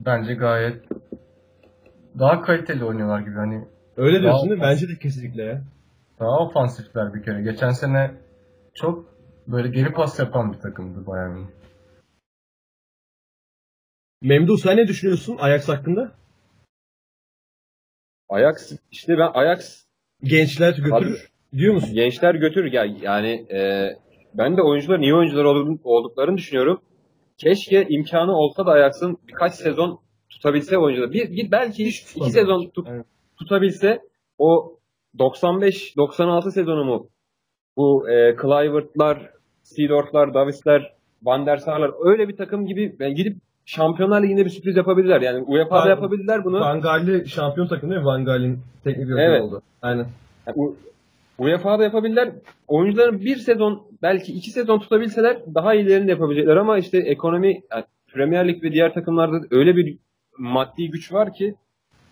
Bence gayet daha kaliteli oynuyorlar gibi hani Öyle diyorsun değil mi? Bence de kesinlikle ya. daha ofansifler bir kere. Geçen sene çok böyle geri pas yapan bir takımdı Bayern Münih. Memduh sen ne düşünüyorsun Ajax hakkında? Ajax işte ben Ajax Gençler götürür diyor musun? gençler götürür ya yani e, ben de oyuncuların iyi oyuncular olduklarını düşünüyorum. Keşke imkanı olsa da Ajax'ın birkaç sezon tutabilse oyuncular. Bir, bir belki Hiç iki sezon tut- Evet. tutabilse o 95-96 sezonu mu bu e, Kluivert'lar, Seedorf'lar, Davis'ler, Van der Sar'lar öyle bir takım gibi yani gidip Şampiyonlar Ligi'nde bir sürpriz yapabilirler. Yani UEFA'da yapabilirler bunu. Van Gaal'i şampiyon takım değil mi? Van Gaal'in teknik direktörü Evet. oldu. Aynen. Yani UEFA'da yapabilirler. Oyuncuların bir sezon belki iki sezon tutabilseler daha iyilerini de yapabilecekler ama işte ekonomi yani Premier Lig ve diğer takımlarda öyle bir maddi güç var ki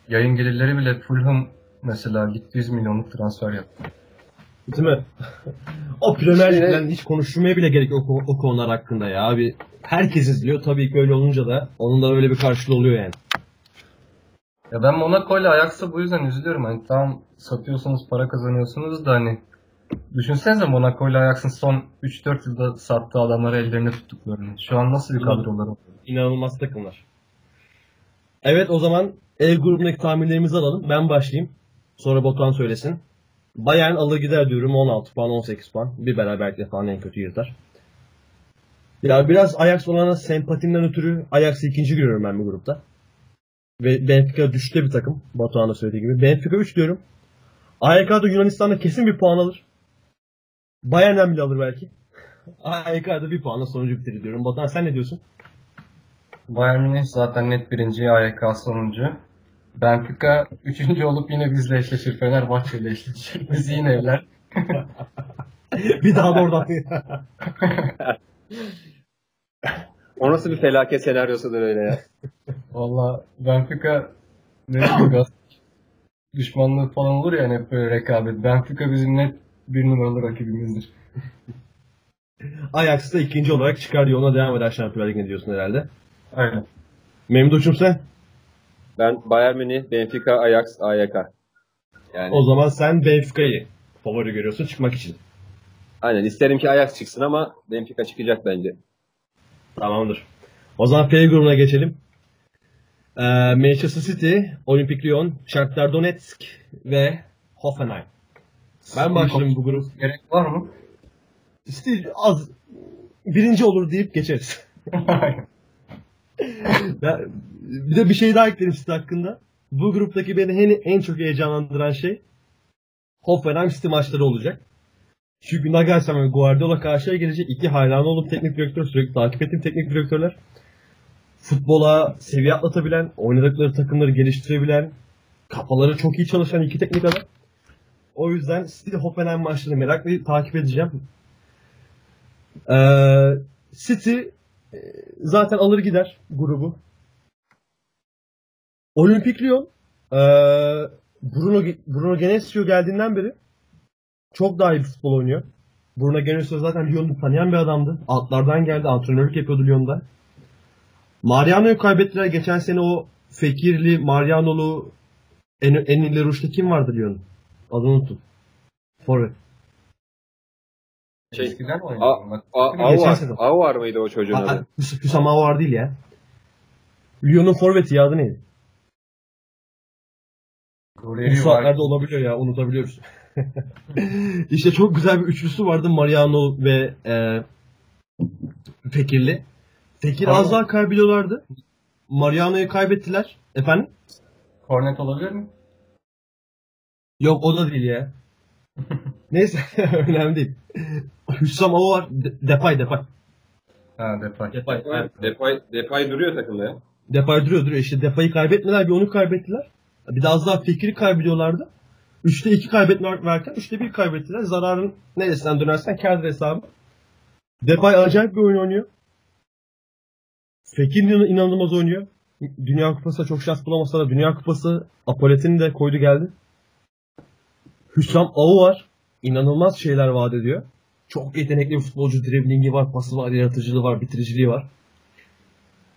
Yayın gelirleri bile Fulham mesela gitti 100 milyonluk transfer yaptı. Değil mi? o Premier İşte- Lig'den hiç konuşmaya bile gerek yok o, o konular hakkında ya abi. Herkes izliyor. Tabii ki öyle olunca da onun da öyle bir karşılığı oluyor yani. Ya ben Monaco ile Ajax'a bu yüzden üzülüyorum. Hani tamam satıyorsunuz para kazanıyorsunuz da hani düşünsenize Monaco ile Ajax'ın son 3-4 yılda sattığı adamları ellerine tuttuklarını. Şu an nasıl bir kadroları var? İnanılmaz takımlar. Evet o zaman E grubundaki tahminlerimizi alalım. Ben başlayayım. Sonra Batuhan söylesin. Bayern alır gider diyorum 16 puan 18 puan. Bir beraberlikle falan en kötü yırtar. Ya biraz Ajax olana sempatimden ötürü Ajax'ı ikinci görüyorum ben bu grupta. Ve Benfica düşte bir takım. Batuhan da söylediği gibi. Benfica 3 diyorum. AYK da Yunanistan'da kesin bir puan alır. Bayern'den bile alır belki. AYK da bir puanla sonucu bitirir diyorum. Batuhan sen ne diyorsun? Bayern Münih zaten net birinci, AYK sonuncu. Benfica üçüncü olup yine bizle eşleşir. Fenerbahçe ile eşleşir. Biz yine evler. bir daha da oradan. O nasıl bir felaket senaryosudur öyle ya. Valla Benfica ne gaz düşmanlığı falan olur ya hani hep böyle rekabet. Benfica bizim net bir numaralı rakibimizdir. Ajax da ikinci olarak çıkar yoluna devam eder Şampiyonlar Ligi'ne diyorsun herhalde. Aynen. Memduh'cum sen? Ben Bayern Münih, Benfica, Ajax, AYK. Yani O zaman sen Benfica'yı favori görüyorsun çıkmak için. aynen isterim ki Ajax çıksın ama Benfica çıkacak bence. Tamamdır. O zaman P grubuna geçelim. Ee, Manchester City, Olimpik Lyon, Shakhtar Donetsk ve Hoffenheim. Ben başlayayım bu grup. Gerek var mı? City az birinci olur deyip geçeriz. Ben- bir de bir şey daha eklerim City hakkında. Bu gruptaki beni en, en çok heyecanlandıran şey Hoffenheim City maçları olacak. Çünkü Nagelsmann ve Guardiola karşıya gelecek iki hayran olduğum teknik direktör, sürekli takip ettiğim teknik direktörler. Futbola seviye atlatabilen, oynadıkları takımları geliştirebilen, kafaları çok iyi çalışan iki teknik adam. O yüzden City Hoffenheim maçlarını merakla takip edeceğim. Ee, City e, zaten alır gider grubu. Olimpik Lyon e, Bruno, Bruno Genesio geldiğinden beri çok daha iyi bir futbol oynuyor. Bruno Genesio zaten Lyon'u tanıyan bir adamdı. Altlardan geldi. Antrenörlük yapıyordu Lyon'da. Mariano'yu kaybettiler. Geçen sene o Fekirli, Mariano'lu en, en ileri uçta kim vardı Lyon'un? Adını unuttum. Forvet. Şey, Eskiden mi A, A, Aouar, sezon. Aouar mıydı o çocuğun adı? Hüs- Hüsam Aouar değil ya. Lyon'un forveti ya adı neydi? Bu saatlerde olabiliyor ya unutabiliyoruz. işte çok güzel bir üçlüsü vardı Mariano ve e, Fekirli. Fekir az daha kaybediyorlardı. Mariano'yu kaybettiler. Efendim? Kornet olabilir mi? Yok o da değil ya. Neyse önemli değil. Hüsam Ava var. De- Depay Depay. Ha Depay. Depay. Depay, Depay, Depay duruyor takımda ya. Depay duruyor duruyor. İşte Depay'ı kaybetmediler bir onu kaybettiler. Bir de az daha Fekir'i kaybediyorlardı. 3'te 2 kaybetmek varken 3'te 1 kaybettiler. Zararın neresinden dönersen kârdır hesabı. Depay acayip bir oyun oynuyor. Fekir inan- inanılmaz oynuyor. Dünya Kupası'na çok şans bulamasa da Dünya Kupası apoletini de koydu geldi. Hüsam Avu var. İnanılmaz şeyler vaat ediyor. Çok yetenekli bir futbolcu. Driblingi var, pası var, yaratıcılığı var, bitiriciliği var.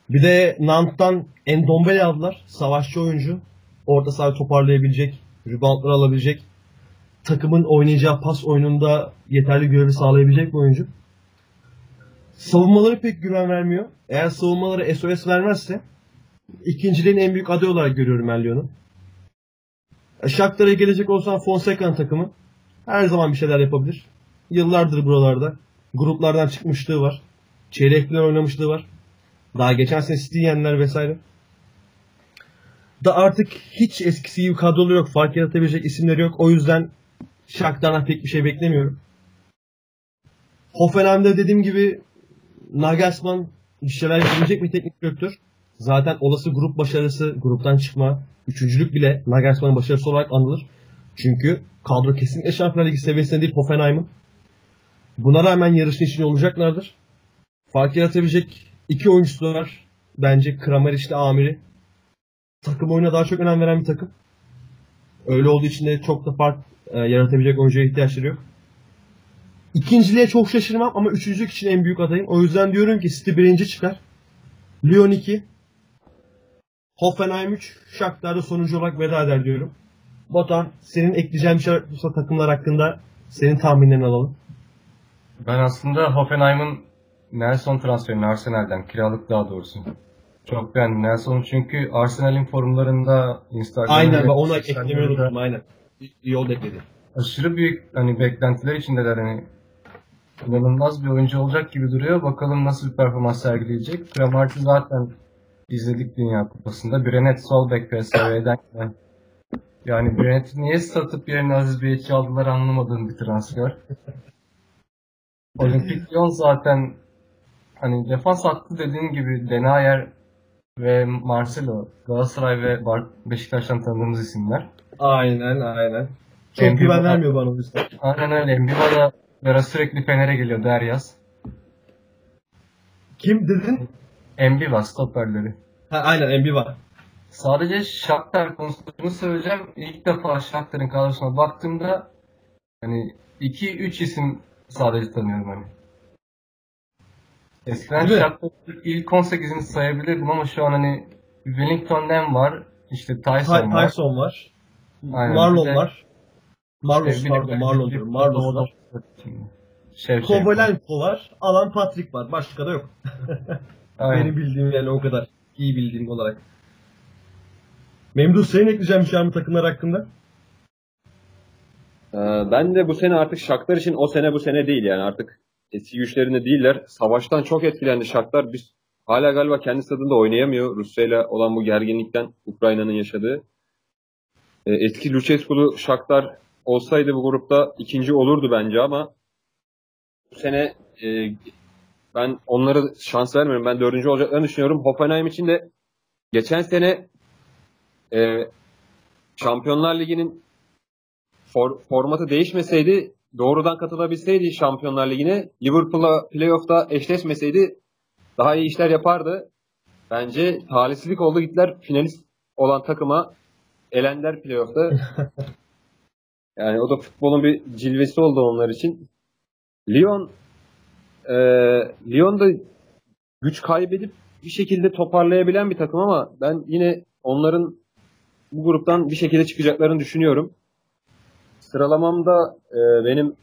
Bir de Nant'tan Endombele aldılar. Savaşçı oyuncu. Orta sahayı toparlayabilecek, reboundları alabilecek, takımın oynayacağı pas oyununda yeterli görevi sağlayabilecek bir oyuncu. Savunmaları pek güven vermiyor. Eğer savunmaları SOS vermezse ikinciliğin en büyük adayı olarak görüyorum ben Lyon'u. E, Shakhtar'a gelecek olsan Fonseca'nın takımı her zaman bir şeyler yapabilir. Yıllardır buralarda. Gruplardan çıkmışlığı var. Çeyrek final oynamışlığı var. Daha geçen sene City yendiler vesaire. Da artık hiç eskisi gibi kadrolu yok. Fark yaratabilecek isimleri yok. O yüzden Shakhtar'dan pek bir şey beklemiyorum. Hoffenheim'de dediğim gibi Nagelsmann bir şeyler yapabilecek bir teknik direktör. Zaten olası grup başarısı, gruptan çıkma, üçüncülük bile Nagelsmann'ın başarısı olarak anılır. Çünkü kadro kesinlikle Şampiyonlar Ligi seviyesinde değil Hoffenheim'ın. Buna rağmen yarışın içinde olacaklardır. Fark yaratabilecek iki oyuncusu var. Bence Kramaric ile Amiri. Takım oyuna daha çok önem veren bir takım. Öyle olduğu için de çok da fark e, yaratabilecek oyuncuya ihtiyaçları yok. İkinciliğe çok şaşırmam ama üçüncülük için en büyük adayım. O yüzden diyorum ki City birinci çıkar. Lyon 2. Hoffenheim 3. Shakhtar da sonuncu olarak veda eder diyorum. Botan senin ekleyeceğin bir şey varsa takımlar hakkında senin tahminlerini alalım. Ben aslında Hoffenheim'ın Nelson transferini Arsenal'den kiralık daha doğrusu. Çok beğendim Nelson'u çünkü Arsenal'in forumlarında Instagram'da Aynen ben onu sosyal eklemeyi unuttum aynen. İyi- oldu ekledi. aşırı büyük hani beklentiler içindeler hani inanılmaz bir oyuncu olacak gibi duruyor. Bakalım nasıl bir performans sergileyecek. Kramart'ı zaten izledik Dünya Kupası'nda. Brenet Solbek PSV'den gelen. Yani Brenet'i niye satıp yerine Aziz Bey'i aldılar anlamadığım bir transfer. Olimpik Lyon zaten hani defans hattı dediğin gibi Denayer ve Marcelo Galatasaray ve Beşiktaş'tan tanıdığımız isimler. Aynen aynen. Çok Emre güven vermiyor bana o yüzden. Aynen öyle. Mbiba da Vera sürekli Fener'e geliyor der yaz. Kim dedin? Mbiba stoperleri. Ha, aynen Embi var. Sadece Shakhtar konusunu söyleyeceğim. İlk defa Shakhtar'ın kadrosuna baktığımda hani 2-3 isim sadece tanıyorum hani. Eskiden mi? Shakhtar'ın ilk 18'ini sayabilirdim ama şu an hani Wellington Nem var. işte Tyson Ty- var. Tyson var. Aynen, Marlon var. Marlos de- pardon Marlon diyorum. Marlos var. Kovalenko var. Alan Patrick var. Başka da yok. Aynen. Benim bildiğim yani o kadar. iyi bildiğim olarak. Memduh senin ekleyeceğin bir şey mı takımlar hakkında? Ee, ben de bu sene artık Shakhtar için o sene bu sene değil yani artık eski güçlerinde değiller. Savaştan çok etkilendi Shakhtar. Biz hala galiba kendi stadında oynayamıyor. Rusya ile olan bu gerginlikten Ukrayna'nın yaşadığı. Ee, eski Lucescu'lu Shakhtar olsaydı bu grupta ikinci olurdu bence ama bu sene e, ben onlara şans vermiyorum. Ben dördüncü olacaklarını düşünüyorum. Hoffenheim için de geçen sene e, Şampiyonlar Ligi'nin for- formatı değişmeseydi, doğrudan katılabilseydi Şampiyonlar Ligi'ne, Liverpool'la playoff'ta eşleşmeseydi daha iyi işler yapardı. Bence talihsizlik oldu. Gittiler finalist olan takıma elendiler playoff'ta. yani o da futbolun bir cilvesi oldu onlar için. Lyon e, Lyon da güç kaybedip bir şekilde toparlayabilen bir takım ama ben yine onların bu gruptan bir şekilde çıkacaklarını düşünüyorum. Sıralamamda e, benim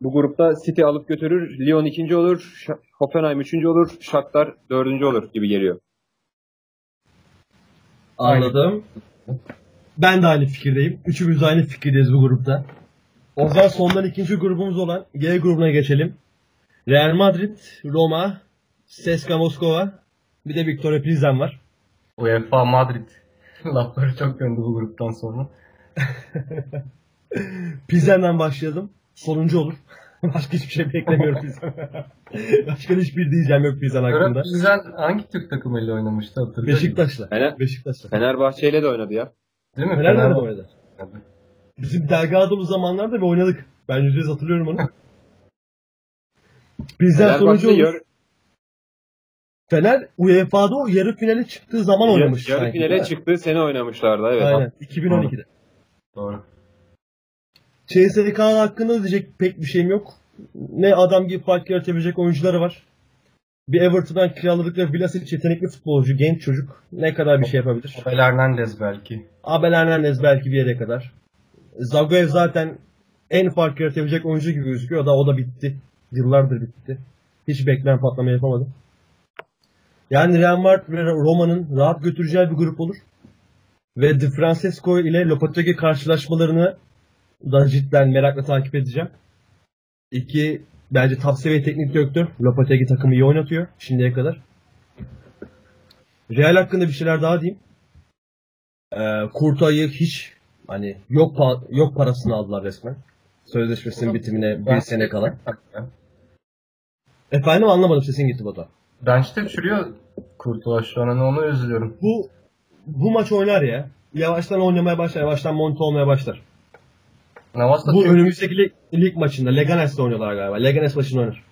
bu grupta City alıp götürür, Lyon ikinci olur, Hoffenheim üçüncü olur, Shakhtar dördüncü olur gibi geliyor. Anladım. Ben de aynı fikirdeyim. Üçümüz de aynı fikirdeyiz bu grupta. O zaman sondan ikinci grubumuz olan G grubuna geçelim. Real Madrid, Roma, CSKA Moskova, bir de Victoria Pilsen var. UEFA Madrid. Lafları çok döndü bu gruptan sonra. Pilsen'den başlayalım. Sonuncu olur. Başka hiçbir şey beklemiyorum Pilsen. Başka hiçbir diyeceğim yok Pilsen hakkında. Pilsen hangi Türk takımıyla oynamıştı hatırlıyor musun? Beşiktaş'la. Fener, Beşiktaş'la. Fenerbahçe ile de oynadı ya. Değil mi? Fener'le de Fenerbahçe. oynadı. Bizim Delgado'muz zamanlarda bir oynadık. Ben yüzde yüz hatırlıyorum onu. Pilsen sonucu Fenerbahçe olur. yar, Fener UEFA'da o yarı finale çıktığı zaman yarı, oynamış. yarı sanki, finale çıktığı sene oynamışlardı. Evet. Aynen. 2012'de. Doğru. CSK hakkında diyecek pek bir şeyim yok. Ne adam gibi fark yaratabilecek oyuncuları var. Bir Everton'dan kiraladıkları Vlasic yetenekli futbolcu, genç çocuk. Ne kadar bir şey yapabilir? Abel Hernandez belki. Abel Hernandez belki bir yere kadar. Zagoyev zaten en fark yaratabilecek oyuncu gibi gözüküyor. Da o da bitti. Yıllardır bitti. Hiç beklenen patlama yapamadı. Yani Real Madrid ve Roma'nın rahat götüreceği bir grup olur. Ve Di Francesco ile Lopetegui karşılaşmalarını da cidden merakla takip edeceğim. İki bence top seviye teknik direktör. Lopetegui takımı iyi oynatıyor şimdiye kadar. Real hakkında bir şeyler daha diyeyim. Ee, Kurtay'ı hiç hani yok pa- yok parasını aldılar resmen. Sözleşmesinin bitimine bir sene kala. Efendim anlamadım sesin gitti Batu. Bench'te çürüyor Kurtuğa şu an. Hani onu üzülüyorum. Bu bu maç oynar ya. Yavaştan oynamaya başlar, yavaştan monte olmaya başlar. Navas da Bu çünkü, önümüzdeki lig, lig maçında Leganes'te oynuyorlar galiba. Leganes maçını oynar.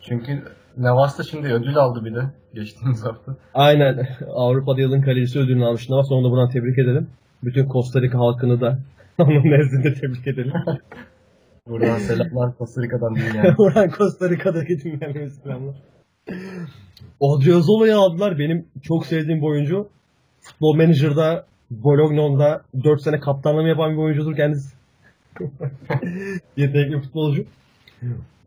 çünkü Navas da şimdi ödül aldı bir de geçtiğimiz hafta. Aynen. Avrupa'da yılın kalecisi ödülünü almış. Navas onu da buradan tebrik edelim. Bütün Costa Rica halkını da onun nezdinde tebrik edelim. Buradan selamlar Costa Rica'dan değil yani. Orhan Costa Rica'daki dinlenmeye selamlar. Odriozolo'yu aldılar. Benim çok sevdiğim bir oyuncu. Futbol Manager'da Bologna'da 4 sene kaptanlığını yapan bir oyuncudur kendisi. Yetenekli futbolcu.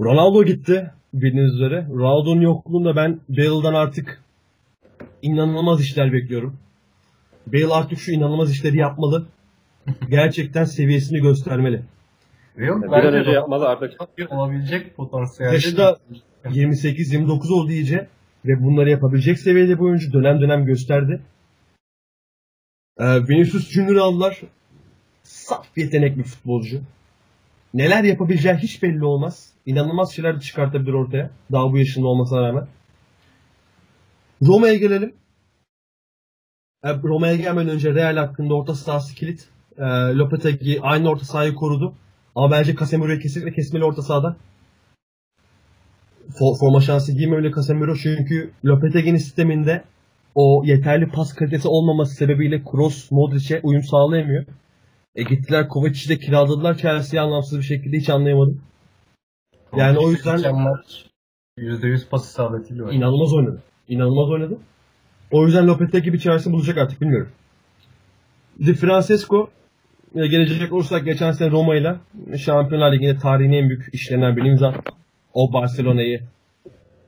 Ronaldo gitti bildiğiniz üzere. Ronaldo'nun yokluğunda ben Bale'dan artık inanılmaz işler bekliyorum. Bale artık şu inanılmaz işleri yapmalı. Gerçekten seviyesini göstermeli. Yok, Bir bence an önce yapmalı artık. olabilecek potansiyelde. Yaşı da 28-29 oldu iyice ve bunları yapabilecek seviyede bir oyuncu dönem dönem gösterdi. Ee, Vinicius Junior aldılar. Saf yetenekli futbolcu. Neler yapabileceği hiç belli olmaz. İnanılmaz şeyler çıkartabilir ortaya. Daha bu yaşında olmasına rağmen. Roma'ya gelelim. Ee, Roma'ya gelmeden önce Real hakkında orta sahası kilit. Ee, Lopetegui aynı orta sahayı korudu. Ama bence Casemiro'yu kesinlikle kesmeli orta sahada. For- forma şansı giymemeli Casemiro çünkü Lopetegui'nin sisteminde o yeterli pas kalitesi olmaması sebebiyle Kroos, Modric'e uyum sağlayamıyor. E gittiler Kovacic'i de kiraladılar Chelsea'ye anlamsız bir şekilde hiç anlayamadım. Yani o yüzden- Geçen maç %100 pası sağlatıyla oynadı. İnanılmaz oynadı. İnanılmaz oynadı. O yüzden Lopetegui bir çaresi bulacak artık bilmiyorum. Di Francesco e, gelecek olursak geçen sene Roma ile Şampiyonlar Ligi'nde tarihin en büyük işlerinden birini imza. O Barcelona'yı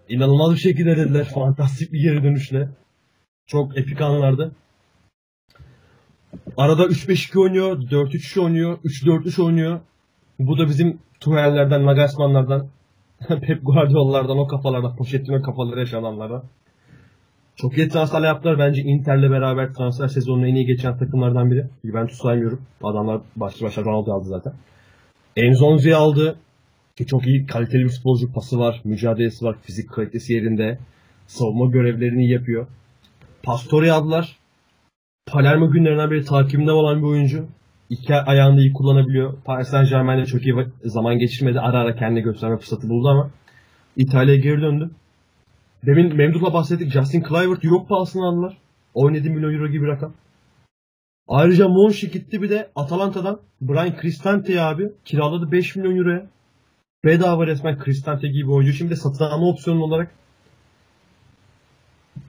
inanılmaz bir şekilde dediler. Fantastik bir geri dönüşle. Çok epik anlardı. Arada 3-5-2 oynuyor, 4-3 oynuyor, 3-4-3 oynuyor. Bu da bizim Tuhel'lerden, Nagelsmann'lardan, Pep Guardiola'lardan, o kafalardan, Pochettino kafaları yaşananlardan. Çok iyi transferler yaptılar. Bence Inter'le beraber transfer sezonunu en iyi geçen takımlardan biri. Juventus saymıyorum. Adamlar başlı başına Ronaldo aldı zaten. Enzonzi'yi aldı. Ki çok iyi kaliteli bir futbolcu pası var, mücadelesi var, fizik kalitesi yerinde. Savunma görevlerini yapıyor. Pastore'yi aldılar. Palermo günlerinden beri takibinde olan bir oyuncu. İki ayağını iyi kullanabiliyor. Paris Saint Germain'de çok iyi zaman geçirmedi. Ara ara kendini gösterme fırsatı buldu ama İtalya'ya geri döndü. Demin Memduh'la bahsettik. Justin Kluivert Euro pahasına aldılar. 17 milyon euro gibi rakam. Ayrıca Monchi gitti bir de Atalanta'dan Brian Cristante abi kiraladı 5 milyon euroya. Bedava resmen Cristante gibi oyuncu. Şimdi satın alma opsiyonu olarak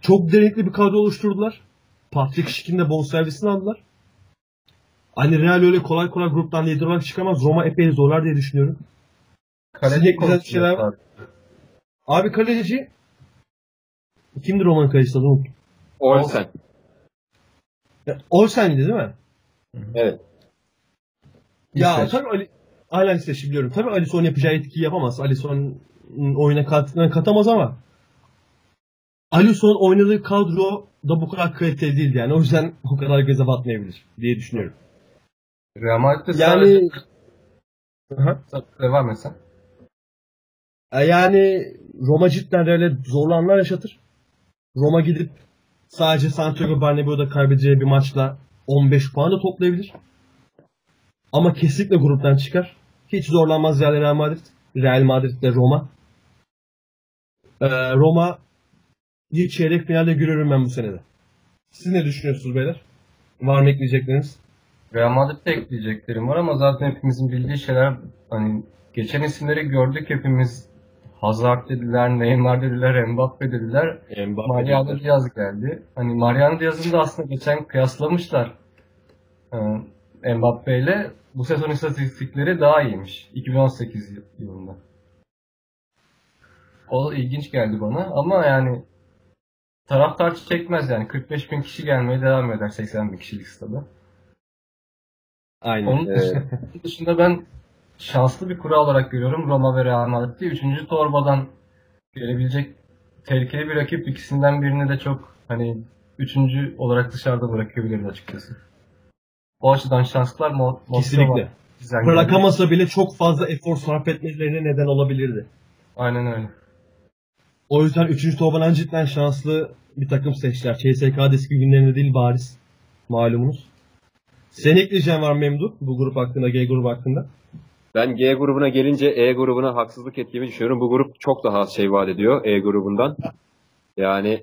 çok derinlikli bir kadro oluşturdular. Patrick Schick'in de bonservisini aldılar. Hani Real öyle kolay kolay gruptan lider olarak çıkamaz. Roma epey zorlar diye düşünüyorum. Kaleci güzel şeyler var. Abi kaleci kimdir Roma'nın kalecisi adını unuttum. Olsen. Olsen'di değil mi? Evet. Ya İsveç. tabii Ali Aynen işte şimdi biliyorum. Tabii Alisson yapacağı etkiyi yapamaz. Alisson oyuna katkılarını katamaz ama Alisson oynadığı kadro da bu kadar kaliteli değildi yani. O yüzden o kadar göze batmayabilir diye düşünüyorum. Real Madrid'de Yani sadece devam etsen. E, Yani Roma cidden Real'e zorlu anlar yaşatır. Roma gidip sadece Santiago Bernabéu'da kaybedeceği bir maçla 15 puan da toplayabilir. Ama kesinlikle gruptan çıkar. Hiç zorlanmaz Real Real Madrid. Real Madrid ve Roma. Ee, Roma bir çeyrek finalde görüyorum ben bu senede. Siz ne düşünüyorsunuz beyler? Var mı ekleyecekleriniz? Real Madrid'de ekleyeceklerim var ama zaten hepimizin bildiği şeyler hani geçen isimleri gördük hepimiz Hazard dediler, Neymar dediler, Mbappe dediler. Mbappe Mariano dediler. Diaz geldi. Hani Mariano Diaz'ın da aslında geçen kıyaslamışlar. Ee, Mbappe ile bu sezon istatistikleri daha iyiymiş. 2018 yıl- yılında. O ilginç geldi bana ama yani taraftar çekmez yani 45 bin kişi gelmeye devam eder 80 bin kişilik stada. Aynen. Onun Evet. dışında, onun dışında ben şanslı bir kura olarak görüyorum Roma ve Real Madrid'i. Üçüncü torbadan gelebilecek tehlikeli bir rakip ikisinden birini de çok hani üçüncü olarak dışarıda bırakabiliriz açıkçası. O açıdan şanslılar Mo. Kesinlikle. Bırakamasa bile çok fazla efor sarf etmelerine neden olabilirdi. Aynen öyle. O yüzden 3. torbadan cidden şanslı bir takım seçtiler. CSK eski günlerinde değil bariz. Malumunuz. Senin ekleyeceğin var Memduh bu grup hakkında, G grubu hakkında? Ben G grubuna gelince E grubuna haksızlık ettiğimi düşünüyorum. Bu grup çok daha az şey vaat ediyor E grubundan. Yani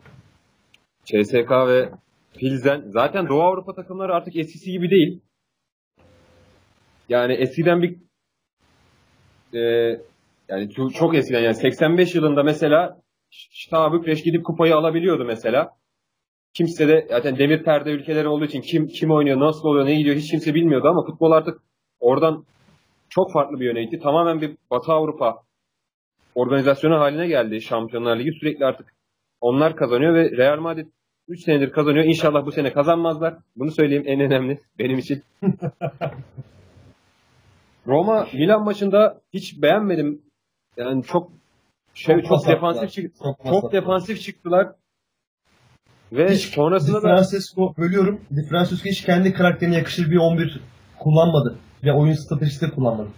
CSK ve Pilsen zaten Doğu Avrupa takımları artık eskisi gibi değil. Yani eskiden bir e, yani çok eskiden yani 85 yılında mesela Şta Bükreş gidip kupayı alabiliyordu mesela. Kimse de zaten demir perde ülkeleri olduğu için kim kim oynuyor, nasıl oluyor, ne gidiyor hiç kimse bilmiyordu ama futbol artık oradan çok farklı bir yöne gitti. Tamamen bir Batı Avrupa organizasyonu haline geldi Şampiyonlar Ligi. Sürekli artık onlar kazanıyor ve Real Madrid 3 senedir kazanıyor. İnşallah bu sene kazanmazlar. Bunu söyleyeyim en önemli benim için. Roma Milan maçında hiç beğenmedim. Yani çok şey Çok çok, defansif çık- Çok çok defansif çıktılar. Ve Hiç sonrasında Di da Francesco bölüyorum. Di Francesco hiç kendi karakterine yakışır bir 11 kullanmadı. Ve oyun stratejisi de kullanmadı.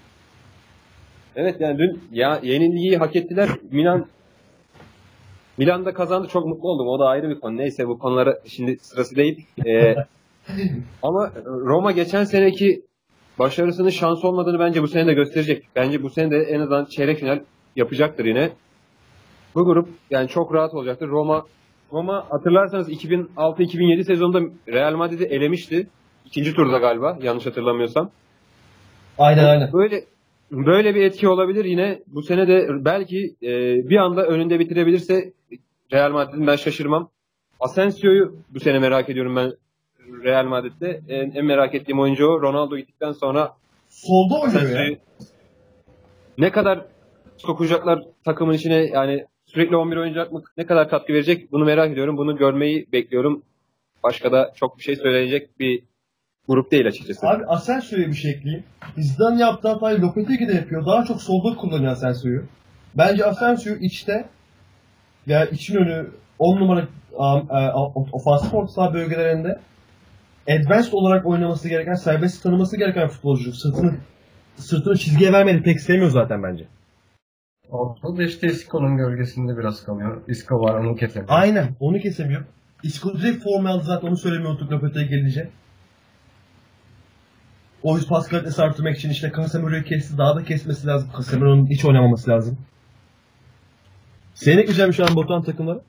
evet yani dün ya yenilgiyi hak ettiler. Milan Milan'da kazandı çok mutlu oldum. O da ayrı bir konu. Neyse bu konulara şimdi sırası değil. Ee, ama Roma geçen seneki başarısının şans olmadığını bence bu sene de gösterecek. Bence bu sene de en azından çeyrek final yapacaktır yine. Bu grup yani çok rahat olacaktır. Roma Roma hatırlarsanız 2006-2007 sezonunda Real Madrid'i elemişti. İkinci turda galiba yanlış hatırlamıyorsam. Aynen aynen. Böyle böyle bir etki olabilir yine. Bu sene de belki e, bir anda önünde bitirebilirse Real Madrid'in ben şaşırmam. Asensio'yu bu sene merak ediyorum ben Real Madrid'de. En, en merak ettiğim oyuncu o. Ronaldo gittikten sonra Solda oynuyor ya. Ne kadar sokacaklar takımın içine yani sürekli 11 oynayacak mı? Ne kadar katkı verecek? Bunu merak ediyorum. Bunu görmeyi bekliyorum. Başka da çok bir şey söyleyecek bir grup değil açıkçası. Abi Asensio'ya bir şey ekleyeyim. Zidane yaptığı hatayı Lopetegui de yapıyor. Daha çok solda kullanıyor Asensio'yu. Bence Asensio içte ya için önü 10 numara um, e, ofansif orta saha bölgelerinde advanced olarak oynaması gereken, serbest tanıması gereken futbolcu. Sırtını sırtını çizgiye vermedi pek sevmiyor zaten bence. Ortada işte Isco'nun gölgesinde biraz kalıyor. Isco var onu kesemiyor. Aynen. Onu kesemiyor. Isco direkt forma aldı zaten onu söylemeyi unuttuk Lopetegui gelince. O yüzden pas kalitesi artırmak için işte Casemiro'yu kesti. Daha da kesmesi lazım. Casemiro'nun hiç oynamaması lazım. Senin ekleyeceğim şu an Batuhan takımları.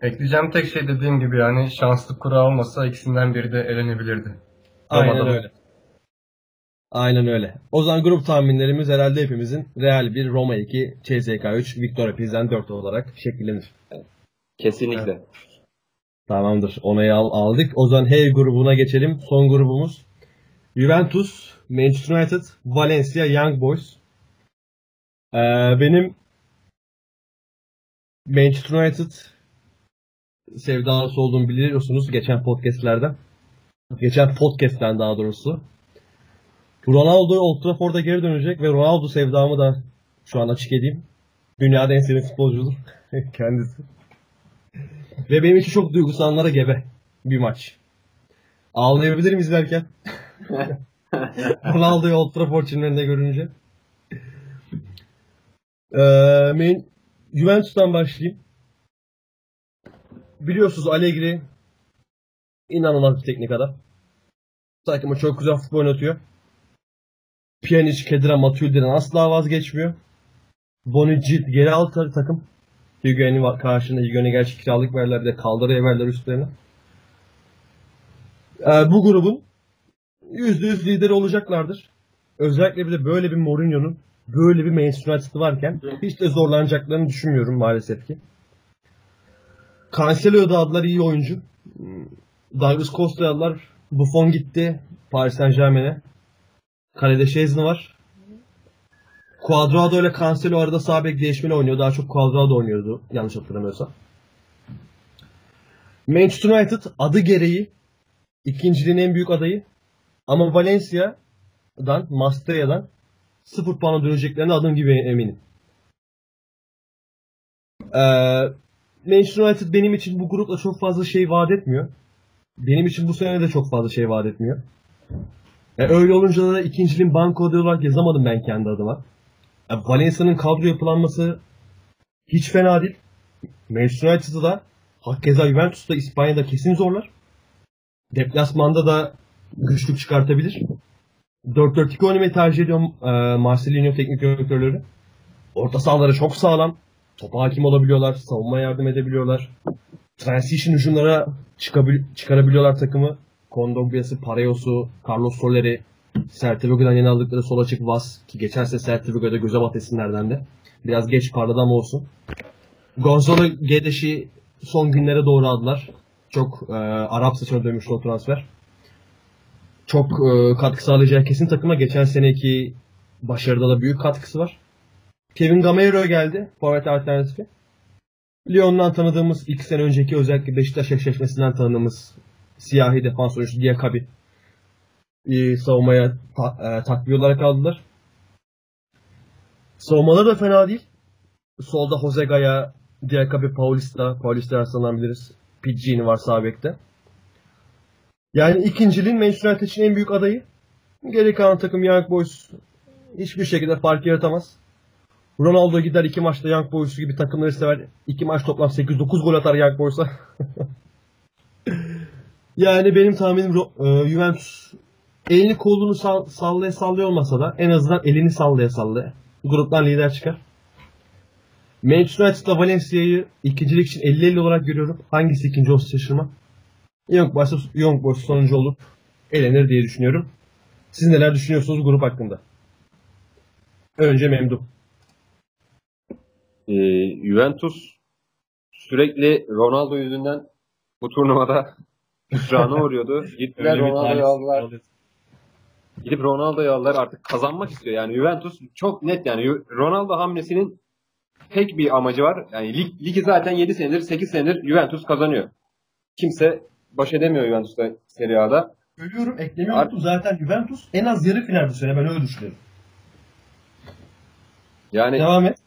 Ekleyeceğim tek şey dediğim gibi yani şanslı kura olmasa ikisinden biri de elenebilirdi. Aynen Roma'da- öyle. Aynen öyle. O zaman grup tahminlerimiz herhalde hepimizin Real 1, Roma 2, CSK 3, Victoria Pilsen 4 olarak şekillenir. Kesinlikle. Tamamdır. Onayı al, aldık. O zaman H grubuna geçelim. Son grubumuz. Juventus, Manchester United, Valencia, Young Boys. Ee, benim Manchester United sevdalısı olduğumu biliyorsunuz geçen podcastlerden. Geçen podcast'ten daha doğrusu. Ronaldo Old Trafford'a geri dönecek ve Ronaldo sevdamı da şu an açık edeyim. Dünyada en sevdiğim futbolcudur kendisi. Ve benim için çok duygusal anlara gebe bir maç. Ağlayabilirim izlerken. Ronaldo'yu Old Trafford çimlerinde görünce. Ee, main, Juventus'tan başlayayım. Biliyorsunuz Allegri inanılmaz bir teknik adam. Takımı çok güzel futbol oynatıyor. Pjanic, Kedira, Matuidi'den asla vazgeçmiyor. Bonucci geri aldı takım. Higuain'in karşında Higuain'e gerçek kiralık verdiler bir de kaldırıya verdiler üstlerine. Ee, bu grubun %100 lideri olacaklardır. Özellikle bir de böyle bir Mourinho'nun böyle bir Manchester United'ı varken hiç de zorlanacaklarını düşünmüyorum maalesef ki. Cancelo'yu da aldılar iyi oyuncu. Hmm, Douglas Costa'yı aldılar. Buffon gitti Paris Saint Germain'e. Kalede Szczesny var. Cuadrado ile Cancelo arada sağ bek değişmeli oynuyor. Daha çok Cuadrado oynuyordu yanlış hatırlamıyorsam. Manchester United adı gereği ikinciliğin en büyük adayı. Ama Valencia'dan, Mastria'dan sıfır puana döneceklerine adım gibi eminim. Ee, Manchester United benim için bu grupla çok fazla şey vaat etmiyor. Benim için bu sene de çok fazla şey vaat etmiyor. E, öyle olunca da ikinciliğin banko adayı olarak yazamadım ben kendi adıma. E, Valencia'nın kadro yapılanması hiç fena değil. Manchester United'ı da hakeza Juventus'ta İspanya'da kesin zorlar. Deplasmanda da güçlük çıkartabilir. 4-4-2 oynamayı tercih ediyorum e, Marcelinho teknik direktörleri. Orta sahaları çok sağlam. Topa hakim olabiliyorlar. Savunmaya yardım edebiliyorlar. Transition hücumlara çıkabil- çıkarabiliyorlar takımı. Kondogbia'sı, Pareyos'u, Carlos Soler'i. Celta Vigo'dan yeni aldıkları sol açık Vas ki Celta Vigo'da göze bat de. Biraz geç parladı ama olsun. Gonzalo Guedes'i son günlere doğru aldılar. Çok e, Arap saçına dönmüştü o transfer. Çok e, katkı sağlayacağı kesin takıma. Geçen seneki başarıda da büyük katkısı var. Kevin Gamero geldi. Forvet alternatifi. Lyon'dan tanıdığımız iki sene önceki özellikle Beşiktaş eşleşmesinden tanıdığımız siyahi defans oyuncusu Diakabi e, savunmaya ta, e, takviye olarak aldılar. Savunmaları da fena değil. Solda Jose Gaya, Diakabi Paulista, Paulista Arsenal'dan biliriz. Piccini var sağ bekte. Yani ikinciliğin Manchester için en büyük adayı. Geri kalan takım Young Boys hiçbir şekilde fark yaratamaz. Ronaldo gider iki maçta Young Boys gibi takımları sever. İki maç toplam 8-9 gol atar Young Boys'a. yani benim tahminim e, Juventus elini kolunu sall- sallaya sallaya olmasa da en azından elini sallaya sallaya gruptan lider çıkar. Manchester United'la Valencia'yı ikincilik için 50-50 olarak görüyorum. Hangisi ikinci olsa şaşırmam. Young Boys, Young Boys sonuncu olup elenir diye düşünüyorum. Siz neler düşünüyorsunuz grup hakkında? Önce Memduh. Ee, Juventus sürekli Ronaldo yüzünden bu turnuvada hüsrana uğruyordu. Gittiler Ronaldo'yu aldılar. Gidip Ronaldo'yu aldılar artık kazanmak istiyor. Yani Juventus çok net yani Ronaldo hamlesinin tek bir amacı var. Yani lig, ligi zaten 7 senedir 8 senedir Juventus kazanıyor. Kimse baş edemiyor Juventus'ta Serie A'da. Ölüyorum eklemeyi Ar- unuttum. Zaten Juventus en az yarı final bu sene. Ben öyle düşünüyorum. Yani Devam et.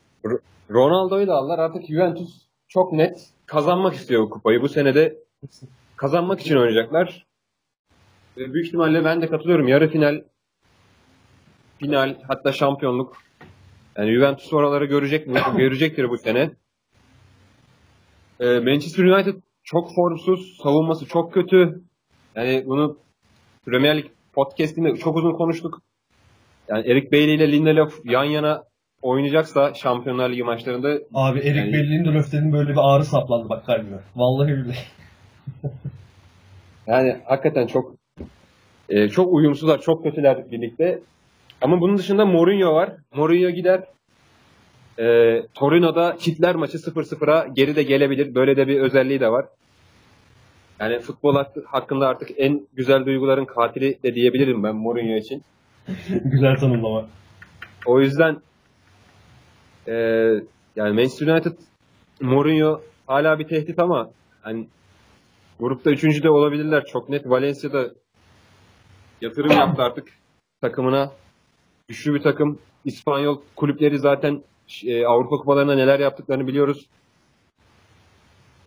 Ronaldo'yu da aldılar. Artık Juventus çok net kazanmak istiyor kupayı. Bu senede kazanmak için oynayacaklar. Ve büyük ihtimalle ben de katılıyorum. Yarı final, final hatta şampiyonluk. Yani Juventus oraları görecek mi? Görecektir bu sene. Ee, Manchester United çok formsuz. Savunması çok kötü. Yani bunu Premier Lig podcastinde çok uzun konuştuk. Yani Eric Bailey ile Lindelof yan yana oynayacaksa Şampiyonlar Ligi maçlarında Abi Erik Yani- Belli'nin de Löften'in böyle bir ağrı saplandı bak kalbime. Vallahi billahi. Yani hakikaten çok e, çok uyumsuzlar, çok kötüler birlikte. Ama bunun dışında Mourinho var. Mourinho gider. E, Torino'da Hitler maçı 0-0'a geri de gelebilir. Böyle de bir özelliği de var. Yani futbol hakkı- hakkında artık en güzel duyguların katili de diyebilirim ben Mourinho için. Güzel tanımlama. O yüzden e, yani Manchester United Mourinho hala bir tehdit ama hani grupta üçüncü de olabilirler. Çok net Valencia'da yatırım yaptı artık takımına. Güçlü bir takım. İspanyol kulüpleri zaten e, Avrupa kupalarında neler yaptıklarını biliyoruz.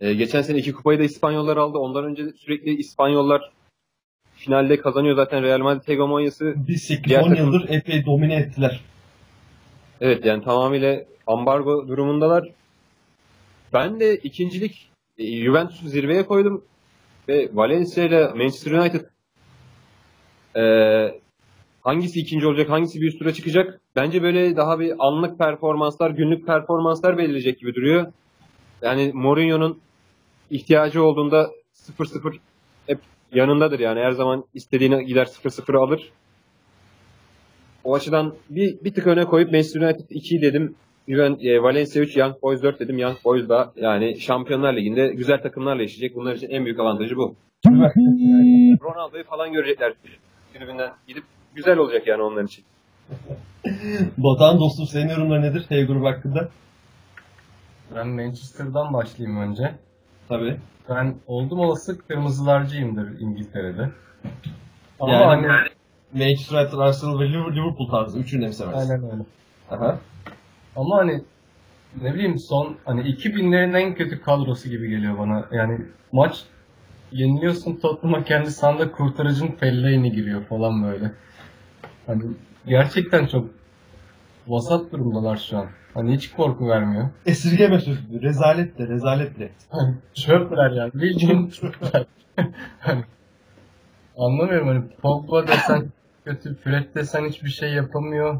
E, geçen sene iki kupayı da İspanyollar aldı. Ondan önce sürekli İspanyollar finalde kazanıyor zaten Real Madrid hegemonyası. Biz Diğer 8-10 takım- yıldır epey domine ettiler. Evet yani tamamıyla ambargo durumundalar. Ben de ikincilik e, Juventus'u zirveye koydum ve Valencia ile Manchester United e, hangisi ikinci olacak, hangisi bir üst tura çıkacak? Bence böyle daha bir anlık performanslar, günlük performanslar belirleyecek gibi duruyor. Yani Mourinho'nun ihtiyacı olduğunda 0-0 hep yanındadır yani her zaman istediğine gider 0-0 alır. O açıdan bir, bir tık öne koyup Manchester United 2 dedim. Juven, e, Valencia 3, Young Boys 4 dedim. Young Boys da yani Şampiyonlar Ligi'nde güzel takımlarla eşleyecek. Bunlar için en büyük avantajı bu. Ronaldo'yu falan görecekler tribünden gidip güzel olacak yani onlar için. Batuhan dostum senin yorumların nedir H grubu hakkında? Ben Manchester'dan başlayayım önce. Tabii. Ben oldum olası kırmızılarcıyımdır İngiltere'de. Ama Yani- hani Manchester United, Arsenal ve Liverpool tarzı. Üçünü de mi seversin? aynen öyle. Aha. Ama hani ne bileyim son hani 2000'lerin en kötü kadrosu gibi geliyor bana. Yani maç yeniliyorsun Tottenham'a kendi sanda kurtarıcın Fellaini giriyor falan böyle. Hani gerçekten çok vasat durumdalar şu an. Hani hiç korku vermiyor. Esirgeme sözü. Rezalet de, rezalet de. Çöpler yani. Bildiğin çöpler. hani, anlamıyorum hani Pogba desen kötü, Fred desen hiçbir şey yapamıyor.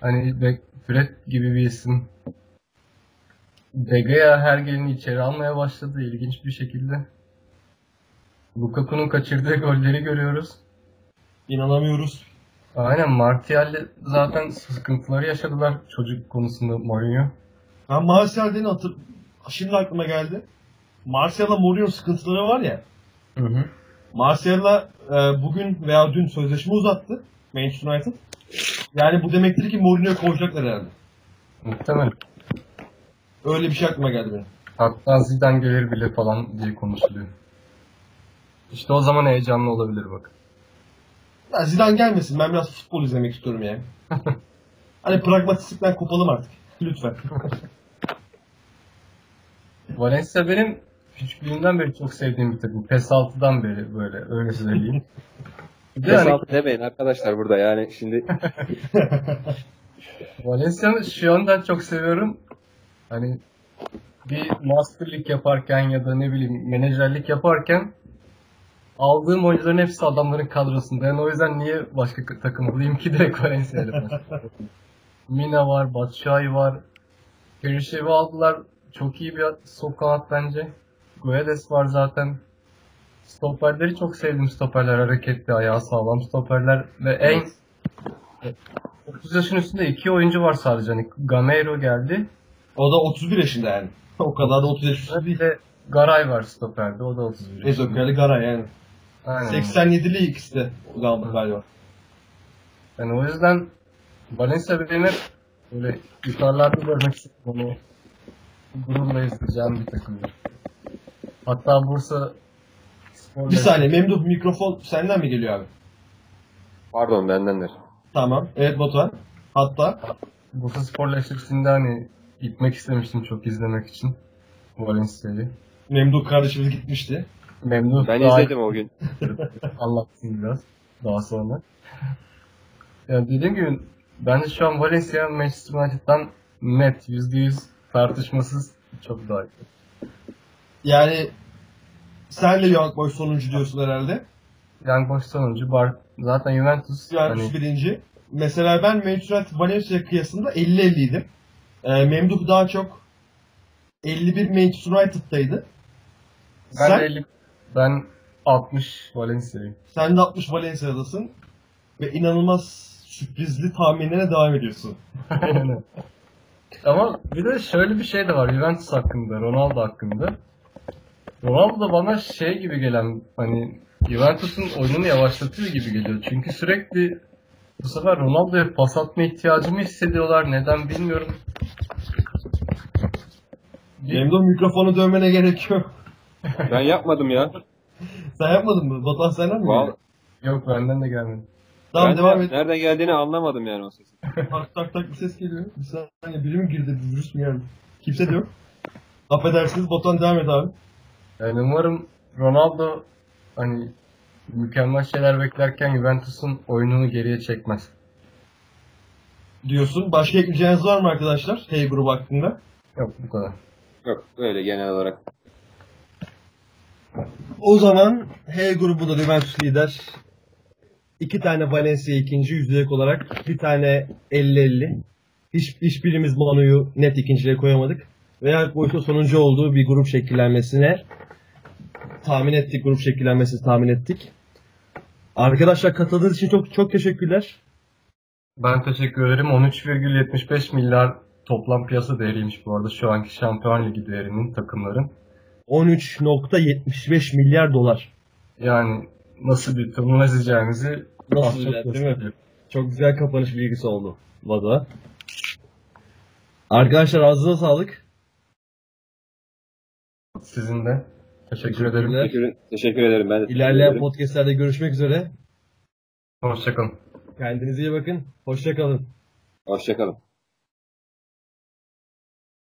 Hani Fred gibi bir isim. De Gea her geleni içeri almaya başladı ilginç bir şekilde. Lukaku'nun kaçırdığı golleri görüyoruz. İnanamıyoruz. Aynen Martial'le zaten sıkıntıları yaşadılar çocuk konusunda Mourinho. Ben Martial'den hatır... Şimdi aklıma geldi. Martial'la Mourinho sıkıntıları var ya. Hı hı. Martial'la e, bugün veya dün sözleşme uzattı Manchester United. Yani bu demektir ki Mourinho'yu kovacaklar herhalde. Muhtemelen. Öyle bir şey aklıma geldi benim. Hatta Zidane gelir bile falan diye konuşuluyor. İşte o zaman heyecanlı olabilir bak. Ya Zidane gelmesin. Ben biraz futbol izlemek istiyorum yani. hani pragmatiklikten kopalım artık. Lütfen. Valencia benim küçüklüğümden beri çok sevdiğim bir takım. PES 6'dan beri böyle öyle söyleyeyim. Bir de hani demeyin arkadaşlar burada yani şimdi Valencia'nı şu anda çok seviyorum. Hani bir Master League yaparken ya da ne bileyim menajerlik yaparken aldığım oyuncuların hepsi adamların kadrosunda. Yani o yüzden niye başka takım bulayım ki direkt Valencia ile başlayayım. Mina var, Batshuayi var. Perişev'i aldılar. Çok iyi bir sol kanat bence. Guedes var zaten. Stoperleri çok sevdim stoperler. Hareketli, ayağı sağlam stoperler. Ve en 30 yaşın üstünde iki oyuncu var sadece. Hani Gameiro geldi. O da 31 yaşında yani. o kadar da 30 yaş üstü değil. Bir de Garay var stoperde. O da 31 yaşında. Ezokali Gara yani. Aynen. 87'li ikisi de galiba. galiba. Yani o yüzden Valencia benim hep böyle yukarılarda görmek istedim onu. Gururla izleyeceğim bir takım. Hatta Bursa Bir saniye Memduh mikrofon senden mi geliyor abi? pardon bendendir. Tamam. Evet Batuhan. Hatta Bursa Spor Leşirsi'nde hani gitmek istemiştim çok izlemek için Valencia'yı. Memduh kardeşimiz gitmişti. Memnun. Ben daha- izledim o gün. anlatsın biraz daha sonra. Yani dediğim gibi bence şu an Valencia Manchester United'dan net %100 tartışmasız çok daha iyi. Yani sen de Young Boys sonuncu diyorsun herhalde. Young Boys sonuncu Bar zaten Juventus Juventus hani birinci. Mesela ben Manchester United Valencia kıyasında 50-50'ydim. Ee, Memduh daha çok 51 Manchester United'daydı. ben Sen, 50 ben 60 Valencia'yım. sen de 60 Valencia'dasın. Ve inanılmaz sürprizli tahminlerine devam ediyorsun. Aynen. Ama bir de şöyle bir şey de var Juventus hakkında, Ronaldo hakkında. Ronaldo da bana şey gibi gelen hani Juventus'un oyununu yavaşlatıyor gibi geliyor. Çünkü sürekli bu sefer Ronaldo'ya pas atma ihtiyacımı hissediyorlar. Neden bilmiyorum. Memduh mikrofonu dövmene gerek yok. Ben yapmadım ya. Sen yapmadın mı? Batuhan senden mi? Vallahi, geldi? Yok benden de gelmedi. Tamam ben de devam et. Nereden geldiğini anlamadım yani o sesin. tak tak tak bir ses geliyor. Bir saniye biri mi girdi? Bir virüs mü geldi? Kimse de yok. Affedersiniz Batuhan devam et abi. Yani umarım Ronaldo hani mükemmel şeyler beklerken Juventus'un oyununu geriye çekmez. Diyorsun. Başka ekleyeceğiniz var mı arkadaşlar? Hey grubu hakkında. Yok bu kadar. Yok öyle genel olarak. O zaman H grubunda Juventus lider. İki tane Valencia ikinci yüzdelik olarak. Bir tane 50-50. Hiç, hiçbirimiz Manu'yu net ikinciliğe koyamadık. Ve Young Boys'un sonuncu olduğu bir grup şekillenmesine tahmin ettik. Grup şekillenmesini tahmin ettik. Arkadaşlar katıldığınız için çok çok teşekkürler. Ben teşekkür ederim. 13,75 milyar toplam piyasa değeriymiş bu arada şu anki Şampiyon Ligi değerinin takımların. 13.75 milyar dolar. Yani nasıl bir turnuva izleyeceğimizi Nasıl çok güzel, değil mi? Çok güzel kapanış bilgisi oldu. Vada. Arkadaşlar ağzına sağlık. Sizin de. Teşekkür ederim. Teşekkür, teşekkür ederim. Ben de teşekkür İlerleyen ederim. podcastlerde görüşmek üzere. Hoşçakalın. Kendinize iyi bakın. Hoşçakalın. Hoşçakalın.